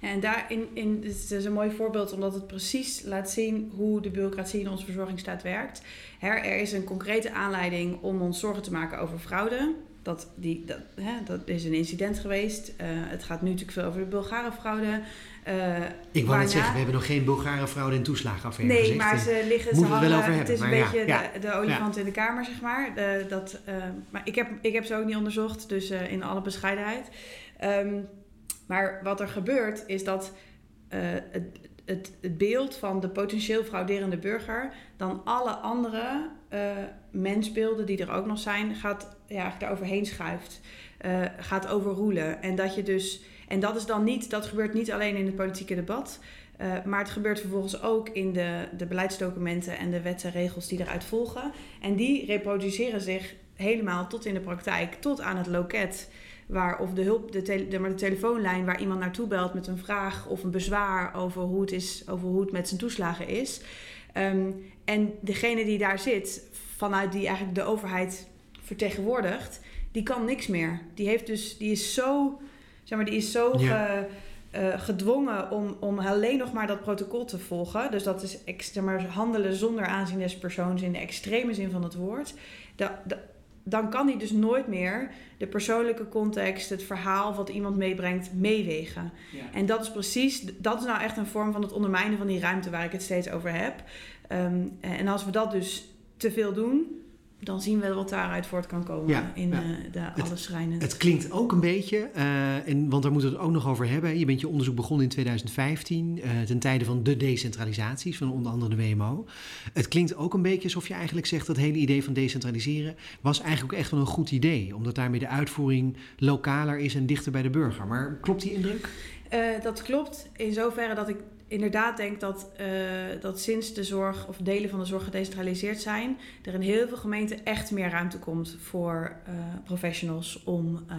En daarin in, het is een mooi voorbeeld omdat het precies laat zien hoe de bureaucratie in onze verzorgingsstaat werkt. Her, er is een concrete aanleiding om ons zorgen te maken over fraude. Dat, die, dat, hè, dat is een incident geweest. Eh, het gaat nu natuurlijk veel over de Bulgare fraude. Eh, Ik wou net zeggen, we hebben nog geen Bulgare fraude en toeslagenaffaire Nee, gezegd. maar ze liggen, ze we het wel hangen, over het hebben, is een ja, beetje ja. de, de olifant in de kamer, zeg maar. De, dat, eh, maar ik heb, ik heb ze ook niet onderzocht, dus in alle bescheidenheid. Ehm, maar wat er gebeurt, is dat het, het, het beeld van de potentieel frauderende burger... dan alle andere mensbeelden die er ook nog zijn, gaat ja, daaroverheen schuift. eh, gaat overroelen. En dat je dus... En dat is dan niet, dat gebeurt niet alleen in het politieke debat... Uh, maar het gebeurt vervolgens ook in de, de beleidsdocumenten en de wetten en regels die eruit volgen. En die reproduceren zich helemaal tot in de praktijk, tot aan het loket. Waar, of de, hulp, de, tele, maar de telefoonlijn waar iemand naartoe belt met een vraag of een bezwaar over hoe het, is, over hoe het met zijn toeslagen is. Um, en degene die daar zit, vanuit die eigenlijk de overheid vertegenwoordigt, die kan niks meer. Die, heeft dus, die is zo, zeg maar, die is zo ja. ge, uh, gedwongen om, om alleen nog maar dat protocol te volgen. Dus dat is zeg maar, handelen zonder aanzien des persoons in de extreme zin van het woord. Da, da, dan kan hij dus nooit meer de persoonlijke context, het verhaal wat iemand meebrengt, meewegen. Ja. En dat is precies, dat is nou echt een vorm van het ondermijnen van die ruimte waar ik het steeds over heb. Um, en als we dat dus te veel doen, dan zien we wat daaruit voort kan komen ja, in ja. Uh, de alle schrijnen. Het klinkt ook een beetje, uh, en, want daar moeten we het ook nog over hebben. Je bent je onderzoek begonnen in 2015, uh, ten tijde van de decentralisaties van onder andere de WMO. Het klinkt ook een beetje alsof je eigenlijk zegt dat het hele idee van decentraliseren was eigenlijk ook echt wel een goed idee. Omdat daarmee de uitvoering lokaler is en dichter bij de burger. Maar klopt die indruk? Uh, dat klopt in zoverre dat ik inderdaad denk dat, uh, dat sinds de zorg of delen van de zorg gedecentraliseerd zijn, er in heel veel gemeenten echt meer ruimte komt voor uh, professionals om uh,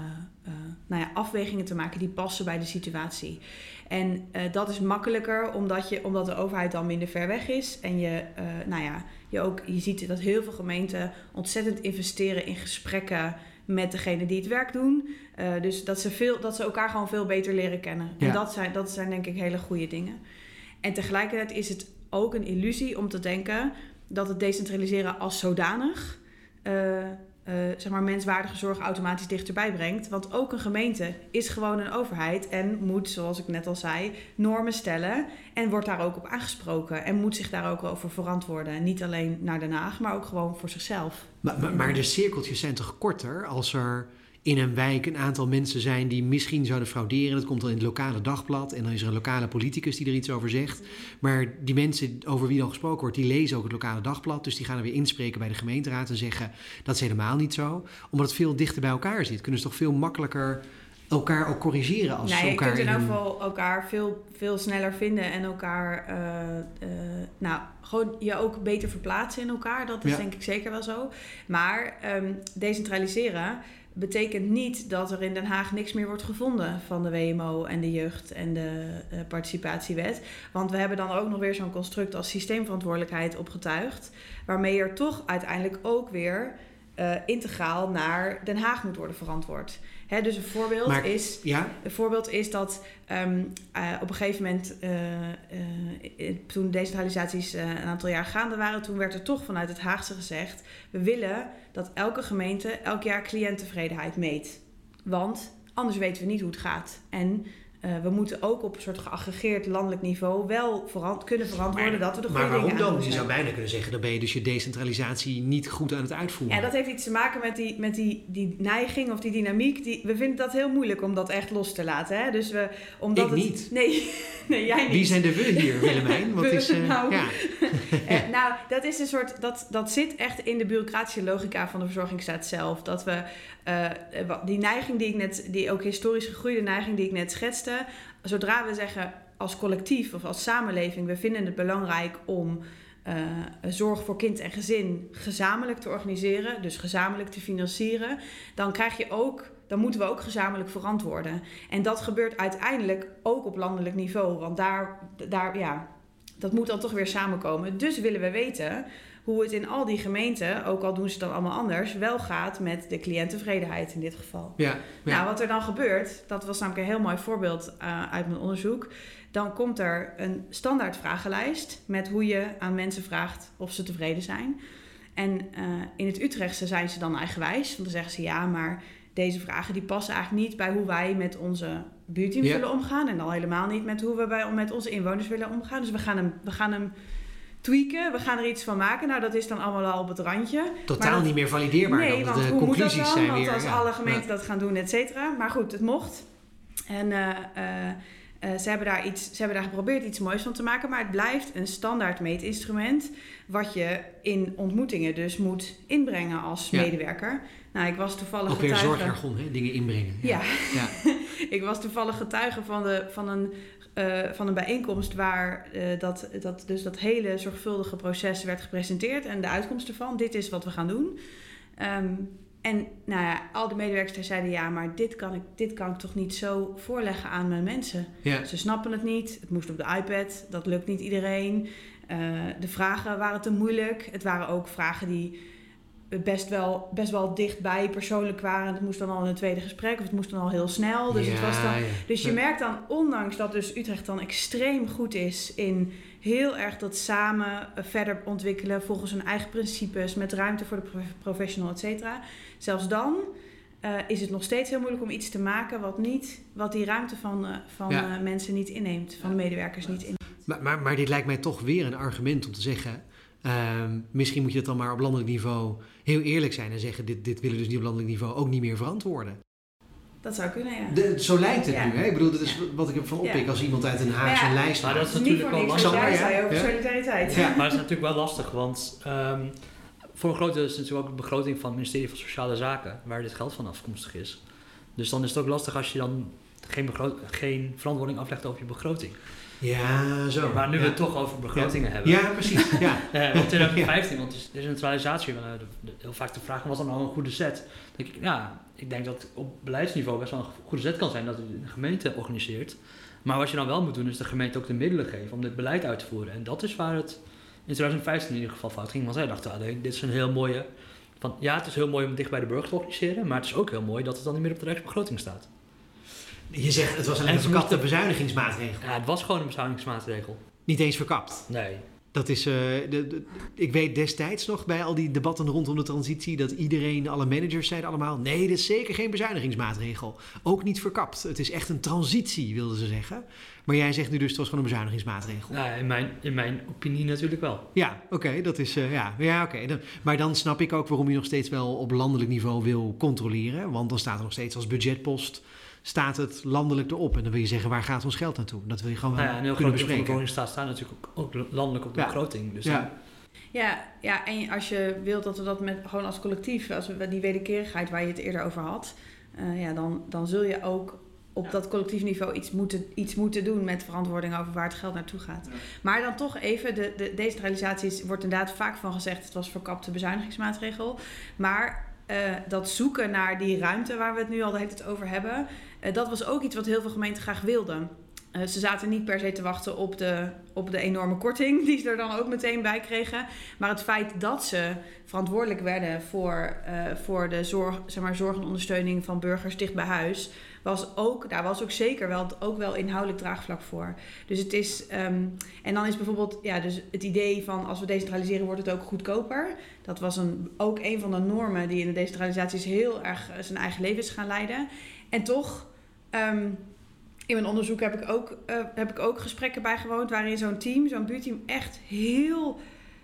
nou ja, afwegingen te maken die passen bij de situatie. En dat is makkelijker omdat, je, omdat de overheid dan minder ver weg is. En je, nou ja, je, ook, je ziet dat heel veel gemeenten ontzettend investeren in gesprekken met degene die het werk doen. Uh, dus dat ze, veel, dat ze elkaar gewoon veel beter leren kennen. Ja. En dat zijn, dat zijn denk ik hele goede dingen. En tegelijkertijd is het ook een illusie om te denken dat het decentraliseren als zodanig uh, uh, zeg maar menswaardige zorg automatisch dichterbij brengt. Want ook een gemeente is gewoon een overheid en moet, zoals ik net al zei, normen stellen en wordt daar ook op aangesproken en moet zich daar ook over verantwoorden. Niet alleen naar Den Haag, maar ook gewoon voor zichzelf. Maar, maar, maar de cirkeltjes zijn toch korter als er in een wijk een aantal mensen zijn die misschien zouden frauderen. Dat komt dan in het lokale dagblad en dan is er een lokale politicus die er iets over zegt. Maar die mensen over wie dan gesproken wordt, die lezen ook het lokale dagblad. Dus die gaan er weer inspreken bij de gemeenteraad en zeggen dat is helemaal niet zo. Omdat het veel dichter bij elkaar zit, kunnen ze toch veel makkelijker elkaar ook corrigeren als nee, ze elkaar je kunt in ieder geval elkaar veel, veel sneller vinden en elkaar, eh, eh, nou, gewoon je ook beter verplaatsen in elkaar. Dat is Ja. denk ik zeker wel zo. Maar ehm, decentraliseren betekent niet dat er in Den Haag niks meer wordt gevonden van de WMO en de jeugd en de uh, participatiewet. Want we hebben dan ook nog weer zo'n construct als systeemverantwoordelijkheid opgetuigd, waarmee er toch uiteindelijk ook weer uh, integraal naar Den Haag moet worden verantwoord. Hè, dus een voorbeeld, Maar- is, Ja, een voorbeeld is dat ehm, eh, op een gegeven moment, eh, eh, toen decentralisaties een aantal jaar gaande waren, toen werd er toch vanuit het Haagse gezegd: we willen dat elke gemeente elk jaar cliënttevredenheid meet. Want anders weten we niet hoe het gaat. En eh, we moeten ook op een soort geaggregeerd landelijk niveau wel verant- kunnen verantwoorden dat we de goede maar waarom dan? Je zou bijna kunnen zeggen, dan ben je dus je decentralisatie niet goed aan het uitvoeren. Ja, dat heeft iets te maken met die, met die, die neiging of die dynamiek. Die, we vinden dat heel moeilijk om dat echt los te laten. Hè? Dus we, omdat Ik het, niet. Nee, nee, jij niet. Wie zijn de we hier, Willemijn? Wat is, eh, nou. ja. Eh, nou, dat is een soort. Dat, dat zit echt in de bureaucratische logica van de verzorgingsstaat zelf. Dat we die neiging die ik net, die ook historisch gegroeide neiging die ik net schetste. Zodra we zeggen als collectief of als samenleving, we vinden het belangrijk om eh, zorg voor kind en gezin gezamenlijk te organiseren, dus gezamenlijk te financieren, dan krijg je ook. Dan moeten we ook gezamenlijk verantwoorden. En dat gebeurt uiteindelijk ook op landelijk niveau. Want daar, daar ja, dat moet dan toch weer samenkomen. Dus willen we weten hoe het in al die gemeenten, ook al doen ze dan allemaal anders, wel gaat met de cliënttevredenheid in dit geval. Ja, ja. Nou, wat er dan gebeurt, dat was namelijk een heel mooi voorbeeld eh, uit mijn onderzoek. Dan komt er een standaard vragenlijst met hoe je aan mensen vraagt of ze tevreden zijn. En eh, in het Utrechtse zijn ze dan eigenwijs, want dan zeggen ze ja, maar deze vragen die passen eigenlijk niet bij hoe wij met onze buurteams Ja. willen omgaan. En al helemaal niet met hoe we bij, met onze inwoners willen omgaan. Dus we gaan hem, we gaan hem tweaken, we gaan er iets van maken. Nou, dat is dan allemaal al op het randje. Totaal dat- niet meer valideerbaar Nee, want de hoe moet dat conclusies dan? zijn Want weer... als ja. alle gemeenten Ja. dat gaan doen, et cetera. Maar goed, het mocht. En eh, eh, eh, ze, hebben daar iets, ze hebben daar geprobeerd iets moois van te maken. Maar het blijft een standaard meetinstrument. Wat je in ontmoetingen dus moet inbrengen als Ja. medewerker. Nou, ik was toevallig Ook weer getuige... zorgjargon, hè? dingen inbrengen. Ja. ja. Ik was toevallig getuige van, de, van, een, eh, van een bijeenkomst waar eh, dat, dat, dus dat hele zorgvuldige proces werd gepresenteerd en de uitkomst ervan. Dit is wat we gaan doen. Ehm, en nou ja, al de medewerkers zeiden ja, maar dit kan, ik, dit kan ik toch niet zo voorleggen aan mijn mensen. ja. Ze snappen het niet. Het moest op de iPad. Dat lukt niet iedereen. Eh, de vragen waren te moeilijk. Het waren ook vragen die best wel, best wel dichtbij persoonlijk waren. Het moest dan al in een tweede gesprek of het moest dan al heel snel. Dus, het was dan, ja. dus je merkt dan, ondanks dat dus Utrecht dan extreem goed is in heel erg dat samen eh, verder ontwikkelen volgens hun eigen principes, met ruimte voor de prof- professional, et cetera. Zelfs dan eh, is het nog steeds heel moeilijk om iets te maken wat, niet, wat die ruimte van, eh, van Ja. mensen niet inneemt, van de medewerkers niet inneemt. Maar, maar, maar dit lijkt mij toch weer een argument om te zeggen... ehm, misschien moet je het dan maar op landelijk niveau heel eerlijk zijn en zeggen... dit, dit willen we dus niet op landelijk niveau ook niet meer verantwoorden. Dat zou kunnen, ja. De, zo lijkt het Ja. nu. Hè? Ik bedoel, dat is wat ik ervan oppik Ja. als iemand uit Den Haag Ja. zo'n lijst Maar dat is natuurlijk wel lastig. ja? zei over Ja. solidariteit. Ja. Maar dat is natuurlijk wel lastig, want ehm, voor een groot deel is het natuurlijk ook de begroting van het ministerie van Sociale Zaken, waar dit geld van afkomstig is. Dus dan is het ook lastig als je dan geen, geen verantwoording aflegt over je begroting. Ja, zo. Maar nu ja. we het toch over begrotingen hebben. Ja, precies. Ja. Want 2015, want de decentralisatie, eh, de- de- heel vaak de vraag, was dan nou een goede set? Ik, ja, ik denk dat op beleidsniveau best wel een goede set kan zijn dat de gemeente organiseert. Maar wat je dan wel moet doen, is de gemeente ook de middelen geven om dit beleid uit te voeren. En dat is waar het in 2015 in ieder geval fout ging. Want zij dachten alleen, dit is een heel mooie... Van, ja, het is heel mooi om dicht bij de burger te organiseren, maar het is ook heel mooi dat het dan niet meer op de rijksbegroting staat. Je zegt, het was alleen En een verkapte moesten- bezuinigingsmaatregel. Ja, het was gewoon een bezuinigingsmaatregel. Niet eens verkapt. Nee. Dat is, eh, de, de- ik weet destijds nog bij al die debatten rondom de transitie dat iedereen, alle managers zeiden allemaal: nee, dit is zeker geen bezuinigingsmaatregel. Ook niet verkapt. Het is echt een transitie, wilden ze zeggen. Maar jij zegt nu dus het was gewoon een bezuinigingsmaatregel. Nou, in, mijn, in mijn opinie natuurlijk wel. Ja, oké, dat is. eh, ja, ja oké. Dan- Maar dan snap ik ook waarom je nog steeds wel op landelijk niveau wil controleren. Want dan staat er nog steeds als budgetpost. Staat het landelijk erop? En dan wil je zeggen, waar gaat ons geld naartoe? Dat wil je gewoon Nou ja, een heel kunnen groot de bespreken. begroting staat, staat natuurlijk ook, ook landelijk op de Ja. begroting. Dus Ja. Ja, ja, en als je wilt dat we dat met, gewoon als collectief, als we die wederkerigheid waar je het eerder over had, eh, ja, dan, dan zul je ook op dat collectief niveau iets moeten, iets moeten doen met verantwoording over waar het geld naartoe gaat. Maar dan toch even, de, de decentralisatie is- wordt inderdaad vaak van gezegd, het was verkapte bezuinigingsmaatregel. Maar eh, dat zoeken naar die ruimte waar we het nu al de hele tijd over hebben, dat was ook iets wat heel veel gemeenten graag wilden. Eh, ze zaten niet per se te wachten op de, op de enorme korting die ze er dan ook meteen bij kregen. Maar het feit dat ze verantwoordelijk werden voor, eh, voor de zorg, zeg maar, zorg en ondersteuning van burgers dicht bij huis, was ook, daar was ook zeker wel, ook wel inhoudelijk draagvlak voor. Dus het is, ehm, en dan is bijvoorbeeld ja, dus het idee van als we decentraliseren wordt het ook goedkoper. Dat was een, ook een van de normen die in de decentralisaties heel erg eh, zijn eigen leven is gaan leiden. En toch. ehm, in mijn onderzoek heb ik ook, eh, heb ik ook gesprekken bijgewoond waarin zo'n team, zo'n buurteam, echt heel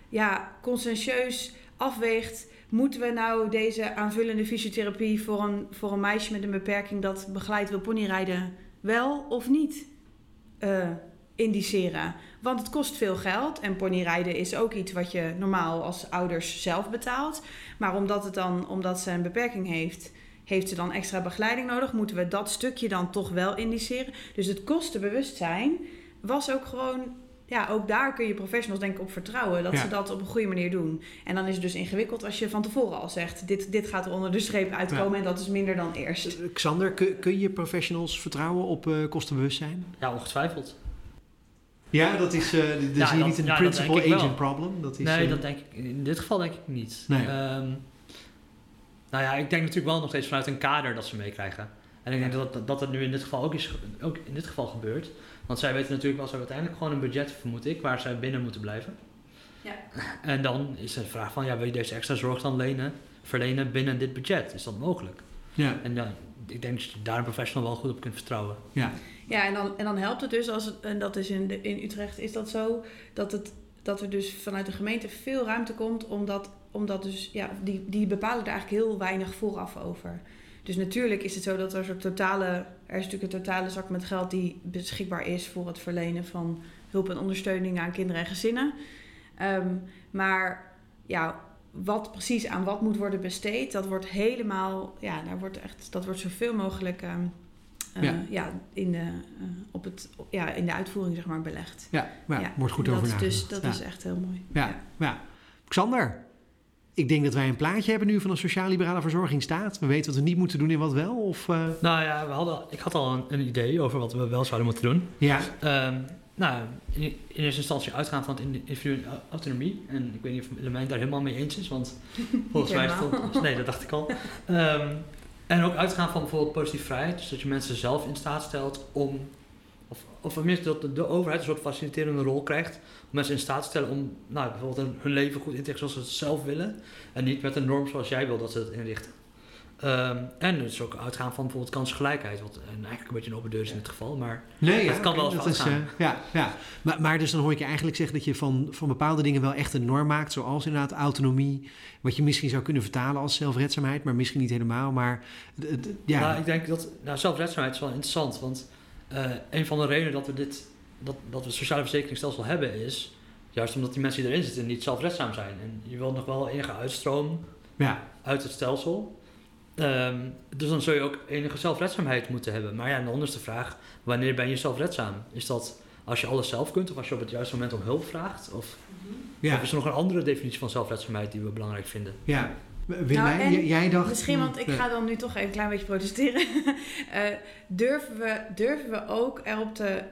ja, conscientieus afweegt. Moeten we nou deze aanvullende fysiotherapie voor een, voor een meisje met een beperking dat begeleid wil ponyrijden wel of niet eh, indiceren? Want het kost veel geld en ponyrijden is ook iets wat je normaal als ouders zelf betaalt. Maar omdat, het dan, omdat ze een beperking heeft, heeft ze dan extra begeleiding nodig? Moeten we dat stukje dan toch wel indiceren? Dus het kostenbewustzijn was ook gewoon... Ja, ook daar kun je professionals denk ik op vertrouwen... dat Ja. ze dat op een goede manier doen. En dan is het dus ingewikkeld als je van tevoren al zegt... dit, dit gaat er onder de streep uitkomen en dat is minder dan eerst. Eh, Xander, kun, kun je professionals vertrouwen op eh, kostenbewustzijn? Ja, ongetwijfeld. Ja, dat is, eh dan Ja, zie je dat- niet een principal agent wel. problem. Dat is, nee, dat denk ik, in dit geval denk ik niet. Nee. Ehm, nou ja, ik denk natuurlijk wel nog steeds vanuit een kader dat ze meekrijgen. En ik denk dat, dat, dat het nu in dit geval ook, is, ook in dit geval gebeurt. Want zij weten natuurlijk wel, ze hebben uiteindelijk gewoon een budget, vermoed ik, waar zij binnen moeten blijven. Ja. En dan is de vraag van, ja, wil je deze extra zorg dan lenen, verlenen binnen dit budget? Is dat mogelijk? ja, En ja, ik denk dat je daar een professional wel goed op kunt vertrouwen. ja. Ja, en dan, en dan helpt het dus, als het, en dat is in, de, in Utrecht is dat zo, dat, het, dat er dus vanuit de gemeente veel ruimte komt, omdat, omdat dus, ja, die, die bepalen er eigenlijk heel weinig vooraf over. Dus natuurlijk is het zo dat er een soort totale, er is natuurlijk een totale zak met geld die beschikbaar is voor het verlenen van hulp en ondersteuning aan kinderen en gezinnen. Ehm, maar ja, wat precies aan wat moet worden besteed, dat wordt helemaal, ja, daar wordt echt, dat wordt zoveel mogelijk ehm, eh, Ja. ja. in, de, eh, op het, ja, in de uitvoering zeg maar, belegd. ja, maar Ja, wordt goed over. Dus dat ja. is echt heel mooi. Ja, ja. Xander, ik denk dat wij een plaatje hebben nu van een sociaal-liberale verzorgingsstaat. We weten wat we niet moeten doen en wat wel. Of, eh, Nou ja, we hadden, ik had al een, een idee over wat we wel zouden moeten doen. ja, Ehm, nou, in, in eerste instantie uitgaan van het in- individuele autonomie. En ik weet niet of Lemijn daar helemaal mee eens is, want volgens mij stond... Nee, dat dacht ik al. Ehm, en ook uitgaan van bijvoorbeeld positieve vrijheid. Dus dat je mensen zelf in staat stelt om... Of, of tenminste dat de, de overheid een soort faciliterende rol krijgt... om mensen in staat te stellen om nou, bijvoorbeeld hun, leven goed in te richten zoals ze het zelf willen. En niet met een norm zoals jij wil dat ze het inrichten. Ehm, en dus ook uitgaan van bijvoorbeeld kansgelijkheid. Wat en eigenlijk een beetje een open deur is in dit geval, maar... nee, Het kan wel eens dat is, eh, ja, ja. Maar, maar dus dan hoor ik je eigenlijk zeggen dat je van, van bepaalde dingen wel echt een norm maakt. Zoals inderdaad autonomie. Wat je misschien zou kunnen vertalen als zelfredzaamheid, maar misschien niet helemaal. Maar ja, Nou, ik denk dat nou, zelfredzaamheid is wel interessant. Want eh, een van de redenen dat we dit dat, dat we het sociale verzekeringsstelsel hebben is juist omdat die mensen die erin zitten niet zelfredzaam zijn. En je wilt nog wel enige uitstroom ja, uit het stelsel. Ehm, dus dan zul je ook enige zelfredzaamheid moeten hebben. Maar ja, en dan is de vraag, wanneer ben je zelfredzaam? Is dat als je alles zelf kunt of als je op het juiste moment om hulp vraagt? Of, ja, of is er nog een andere definitie van zelfredzaamheid die we belangrijk vinden? ja. Willemijn, Nou, jij, dacht... Misschien, want ik ga dan nu toch even een klein beetje protesteren. Eh, durven, we, durven we ook erop te...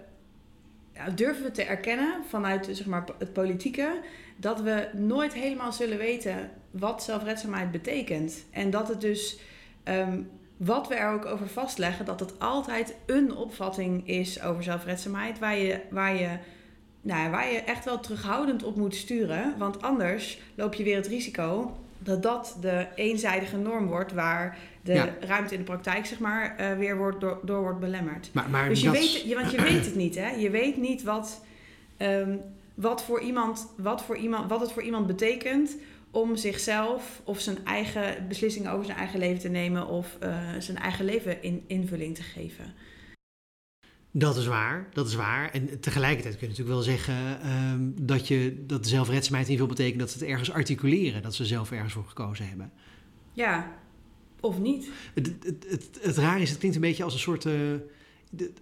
Ja, durven we te erkennen vanuit zeg maar, het politieke... dat we nooit helemaal zullen weten wat zelfredzaamheid betekent. En dat het dus... ehm, wat we er ook over vastleggen, dat het altijd een opvatting is over zelfredzaamheid... waar je, waar je, nou, ja, waar je echt wel terughoudend op moet sturen. Want anders loop je weer het risico dat dat de eenzijdige norm wordt waar de Ja. ruimte in de praktijk zeg maar eh, weer wordt door, door wordt belemmerd. Maar, maar Dus je dat- weet, je, want je weet het niet, hè? Je weet niet wat, ehm, wat, voor iemand, wat, voor iemand, wat het voor iemand betekent om zichzelf of zijn eigen beslissingen over zijn eigen leven te nemen of eh, zijn eigen leven in invulling te geven. Dat is waar, dat is waar. En tegelijkertijd kun je natuurlijk wel zeggen ehm, dat, je, dat zelfredzaamheid niet wil betekenen dat ze het ergens articuleren, dat ze zelf ergens voor gekozen hebben. Ja, of niet. Het, het, het, het raar is, het klinkt een beetje als een soort. eh, de-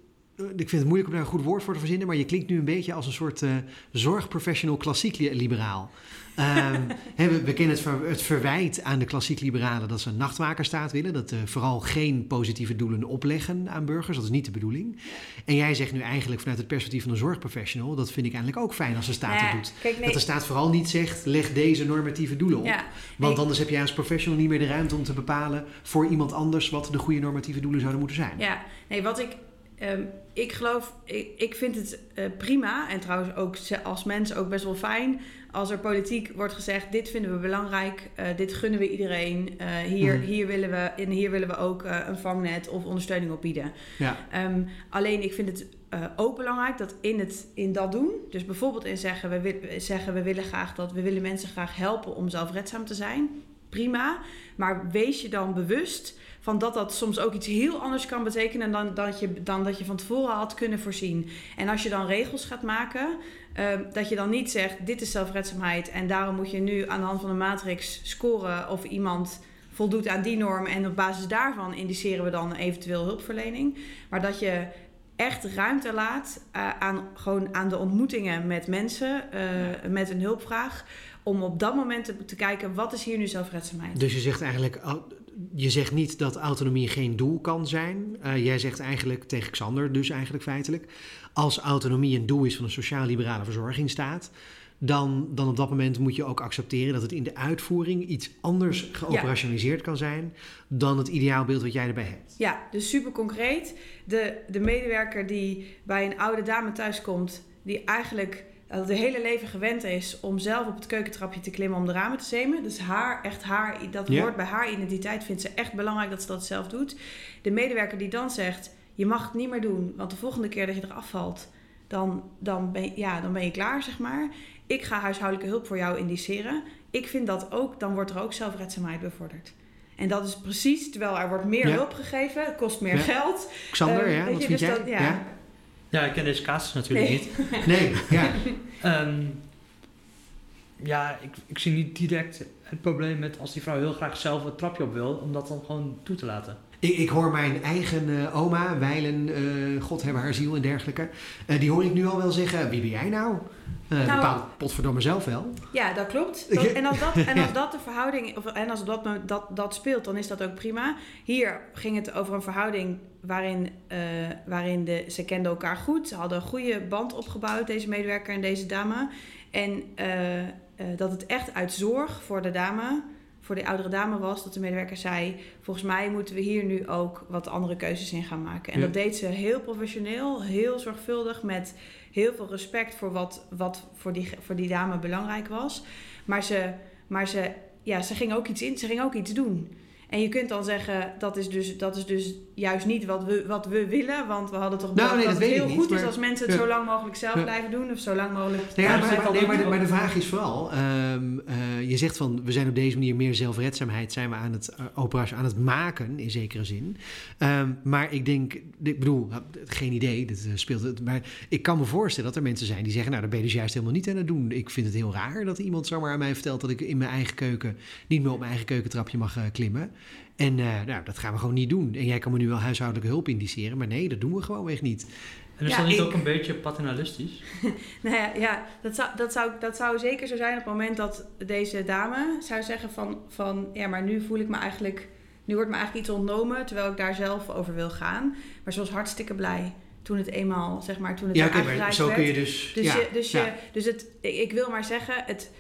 ik vind het moeilijk om daar een goed woord voor te verzinnen, maar je klinkt nu een beetje als een soort uh, zorgprofessional klassiek liberaal. Um, we, we, kennen het, ver, het, verwijt aan de klassiek liberalen dat ze een nachtwakerstaat willen. Dat uh, vooral geen positieve doelen opleggen aan burgers. Dat is niet de bedoeling. En jij zegt nu eigenlijk vanuit het perspectief van een zorgprofessional... dat vind ik eigenlijk ook fijn als de staat dat doet. Kijk, nee. Dat de staat vooral niet zegt, leg deze normatieve doelen op. Ja, Want anders heb je als professional niet meer de ruimte om te bepalen... voor iemand anders wat de goede normatieve doelen zouden moeten zijn. Ja, nee, wat ik Um, ik geloof, ik, ik vind het uh, prima en trouwens ook als mens ook best wel fijn als er politiek wordt gezegd: dit vinden we belangrijk, uh, dit gunnen we iedereen, uh, hier, mm. hier, willen we, en hier willen we ook een vangnet of ondersteuning op bieden. Ja. Um, alleen ik vind het ook belangrijk dat in, het, in dat doen, dus bijvoorbeeld in zeggen we, we, zeggen: we willen graag dat we willen mensen graag helpen om zelfredzaam te zijn, prima, maar wees je dan bewust van dat dat soms ook iets heel anders kan betekenen dan dat je, dan dat je van tevoren had kunnen voorzien. En als je dan regels gaat maken, ehm, dat je dan niet zegt: dit is zelfredzaamheid en daarom moet je nu aan de hand van een matrix scoren of iemand voldoet aan die norm en op basis daarvan indiceren we dan eventueel hulpverlening. Maar dat je echt ruimte laat uh, aan, gewoon aan de ontmoetingen met mensen uh, met een hulpvraag. Om op dat moment te, te, kijken, wat is hier nu zelfredzaamheid? Dus je zegt eigenlijk, je zegt niet dat autonomie geen doel kan zijn. Uh, jij zegt eigenlijk tegen Xander, dus eigenlijk feitelijk, als autonomie een doel is van een sociaal-liberale verzorgingsstaat, dan, dan op dat moment moet je ook accepteren dat het in de uitvoering iets anders geoperationaliseerd kan zijn dan het ideaalbeeld wat jij erbij hebt. Ja, dus super concreet. De, de medewerker die bij een oude dame thuiskomt, die eigenlijk dat het hele leven gewend is om zelf op het keukentrapje te klimmen om de ramen te zemen. Dus haar, echt haar, dat hoort bij haar identiteit, vindt ze echt belangrijk dat ze dat zelf doet. De medewerker die dan zegt, je mag het niet meer doen, want de volgende keer dat je eraf valt, dan, dan, ben, ja, dan ben je klaar, zeg maar. Ik ga huishoudelijke hulp voor jou indiceren. Ik vind dat ook, dan wordt er ook zelfredzaamheid bevorderd. En dat is precies, terwijl er wordt meer hulp gegeven, het kost meer geld. Xander, uh, ja, wat vind dus jij? ja. Ja, ik ken deze casus natuurlijk nee. niet. Nee, ja. um, ja, ik, ik zie niet direct het probleem met als die vrouw heel graag zelf het trapje op wil, om dat dan gewoon toe te laten. Ik, ik hoor mijn eigen uh, oma, Weilen, uh, God hebben haar ziel en dergelijke. Uh, die hoor ik nu al wel zeggen, wie ben jij nou? Uh, nou, bepaalt potverdomme zelf wel. Ja, dat klopt. en als dat, en als dat de verhouding, of, en als dat, dat, dat speelt, dan is dat ook prima. Hier ging het over een verhouding waarin, uh, waarin de, ze kenden elkaar goed. Ze hadden een goede band opgebouwd, deze medewerker en deze dame. En uh, dat het echt uit zorg voor de dame, voor de oudere dame was, dat de medewerker zei: Volgens mij moeten we hier nu ook wat andere keuzes in gaan maken. En dat deed ze heel professioneel, heel zorgvuldig, met heel veel respect voor wat, wat voor, die, voor die dame belangrijk was. Maar ze, maar ze, ja, ze ging ook iets in, ze ging ook iets doen. En je kunt dan zeggen, dat is dus, dat is dus juist niet wat we, wat we willen. Want we hadden toch nou, nee, dat, het heel goed is als mensen het zo lang mogelijk zelf blijven doen. Of zo lang mogelijk... Nee, ja, maar, nee, maar, de, maar, de, vraag is vooral... Um, uh, je zegt van, we zijn op deze manier meer zelfredzaamheid... zijn we aan het, uh, aan het maken, in zekere zin. Um, maar ik denk... Ik bedoel, geen idee, dat uh, speelt het. Maar ik kan me voorstellen dat er mensen zijn die zeggen... nou, daar ben je dus juist helemaal niet aan het doen. Ik vind het heel raar dat iemand zomaar aan mij vertelt... dat ik in mijn eigen keuken niet meer op mijn eigen keukentrapje mag klimmen. En uh, nou, dat gaan we gewoon niet doen. En jij kan me nu wel huishoudelijke hulp indiceren, maar nee, dat doen we gewoon echt niet. En is ja, dat niet ook een beetje paternalistisch? nou ja, ja dat, zou, dat, zou, dat zou zeker zo zijn op het moment dat deze dame zou zeggen van, van... ja, maar nu voel ik me eigenlijk... nu wordt me eigenlijk iets ontnomen terwijl ik daar zelf over wil gaan. Maar ze was hartstikke blij toen het eenmaal, zeg maar, toen het ja, oké, maar zo kun je dus... Dus, je, dus, je, dus het, ik wil maar zeggen, het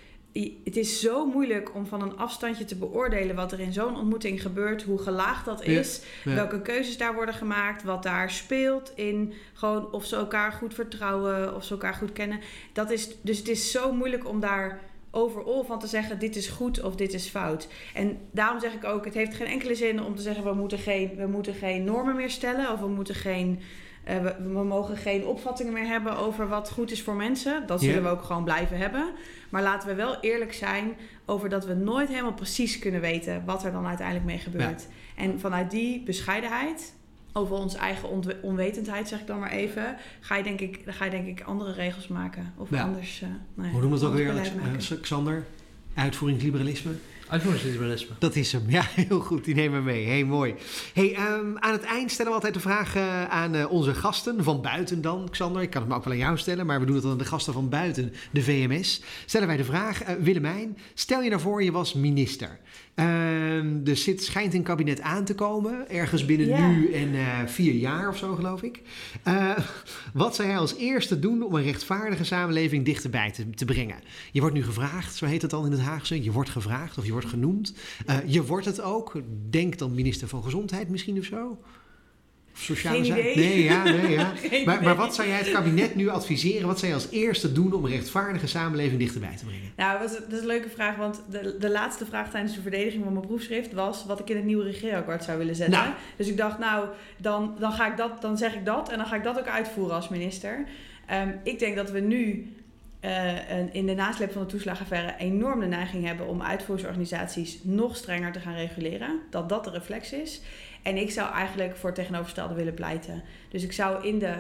het is zo moeilijk om van een afstandje te beoordelen wat er in zo'n ontmoeting gebeurt, hoe gelaagd dat is, welke keuzes daar worden gemaakt, wat daar speelt in gewoon of ze elkaar goed vertrouwen, of ze elkaar goed kennen. Dat is, dus het is zo moeilijk om daar overal van te zeggen dit is goed of dit is fout. En daarom zeg ik ook, het heeft geen enkele zin om te zeggen we moeten geen, we moeten geen normen meer stellen of we moeten geen we, we, mogen geen opvattingen meer hebben over wat goed is voor mensen. Dat zullen we ook gewoon blijven hebben. Maar laten we wel eerlijk zijn over dat we nooit helemaal precies kunnen weten wat er dan uiteindelijk mee gebeurt. En vanuit die bescheidenheid, over onze eigen onwetendheid, zeg ik dan maar even, ga je denk ik, ga je denk ik andere regels maken. Of anders. Uh, Hoe noemen we het ook weer, uh, Xander? Uitvoeringsliberalisme? Uitvoeringsliberalisme. Dat is hem, ja, heel goed. Die nemen we mee. Hey, mooi. Hey, ehm, aan het eind stellen we altijd de vraag eh, aan eh, onze gasten, van buiten dan, Xander. Ik kan het me ook wel aan jou stellen, maar we doen het dan aan de gasten van buiten, de VMS. Stellen wij de vraag, eh, Willemijn, stel je nou voor je was minister. Ehm, er zit, schijnt een kabinet aan te komen, ergens binnen nu en eh, vier jaar of zo, geloof ik. Eh, wat zou jij als eerste doen om een rechtvaardige samenleving dichterbij te, te brengen? Je wordt nu gevraagd, zo heet het dan in het Haagse. Je wordt gevraagd of je wordt genoemd. Eh, je wordt het ook. Denk dan minister van Gezondheid misschien of zo. Sociale zaken. Nee, ja, nee, ja. Maar, maar wat zou jij het kabinet nu adviseren? Wat zou je als eerste doen om een rechtvaardige samenleving dichterbij te brengen? Nou, dat is, dat is een leuke vraag, want de, de laatste vraag tijdens de verdediging van mijn proefschrift was wat ik in het nieuwe regeerakkoord zou willen zetten. Nou. Dus ik dacht, nou, dan, dan, ga ik dat, dan zeg ik dat en dan ga ik dat ook uitvoeren als minister. Ehm, ik denk dat we nu eh, in de nasleep van de toeslagenaffaire enorm de neiging hebben om uitvoeringsorganisaties nog strenger te gaan reguleren. Dat dat de reflex is. En ik zou eigenlijk voor het tegenovergestelde willen pleiten. Dus ik zou in de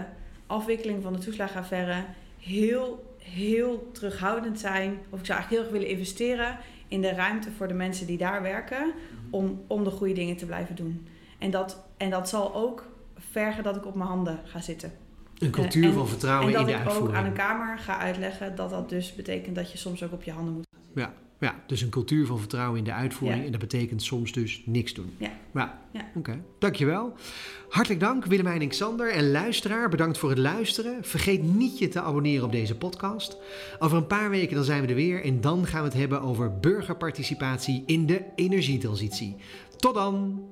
afwikkeling van de toeslagenaffaire heel, heel terughoudend zijn. Of ik zou eigenlijk heel erg willen investeren in de ruimte voor de mensen die daar werken. Om, om de goede dingen te blijven doen. En dat, en dat zal ook vergen dat ik op mijn handen ga zitten. Een cultuur en- van vertrouwen en dat in de ik ook uitvoering. aan een kamer ga uitleggen dat dat dus betekent dat je soms ook op je handen moet. Ja, ja, dus een cultuur van vertrouwen in de uitvoering. Ja. En dat betekent soms dus niks doen. Ja. Ja, Ja. oké. Dankjewel. Hartelijk dank Willemijn en Xander. En luisteraar, bedankt voor het luisteren. Vergeet niet je te abonneren op deze podcast. Over een paar weken dan zijn we er weer. En dan gaan we het hebben over burgerparticipatie in de energietransitie. Tot dan!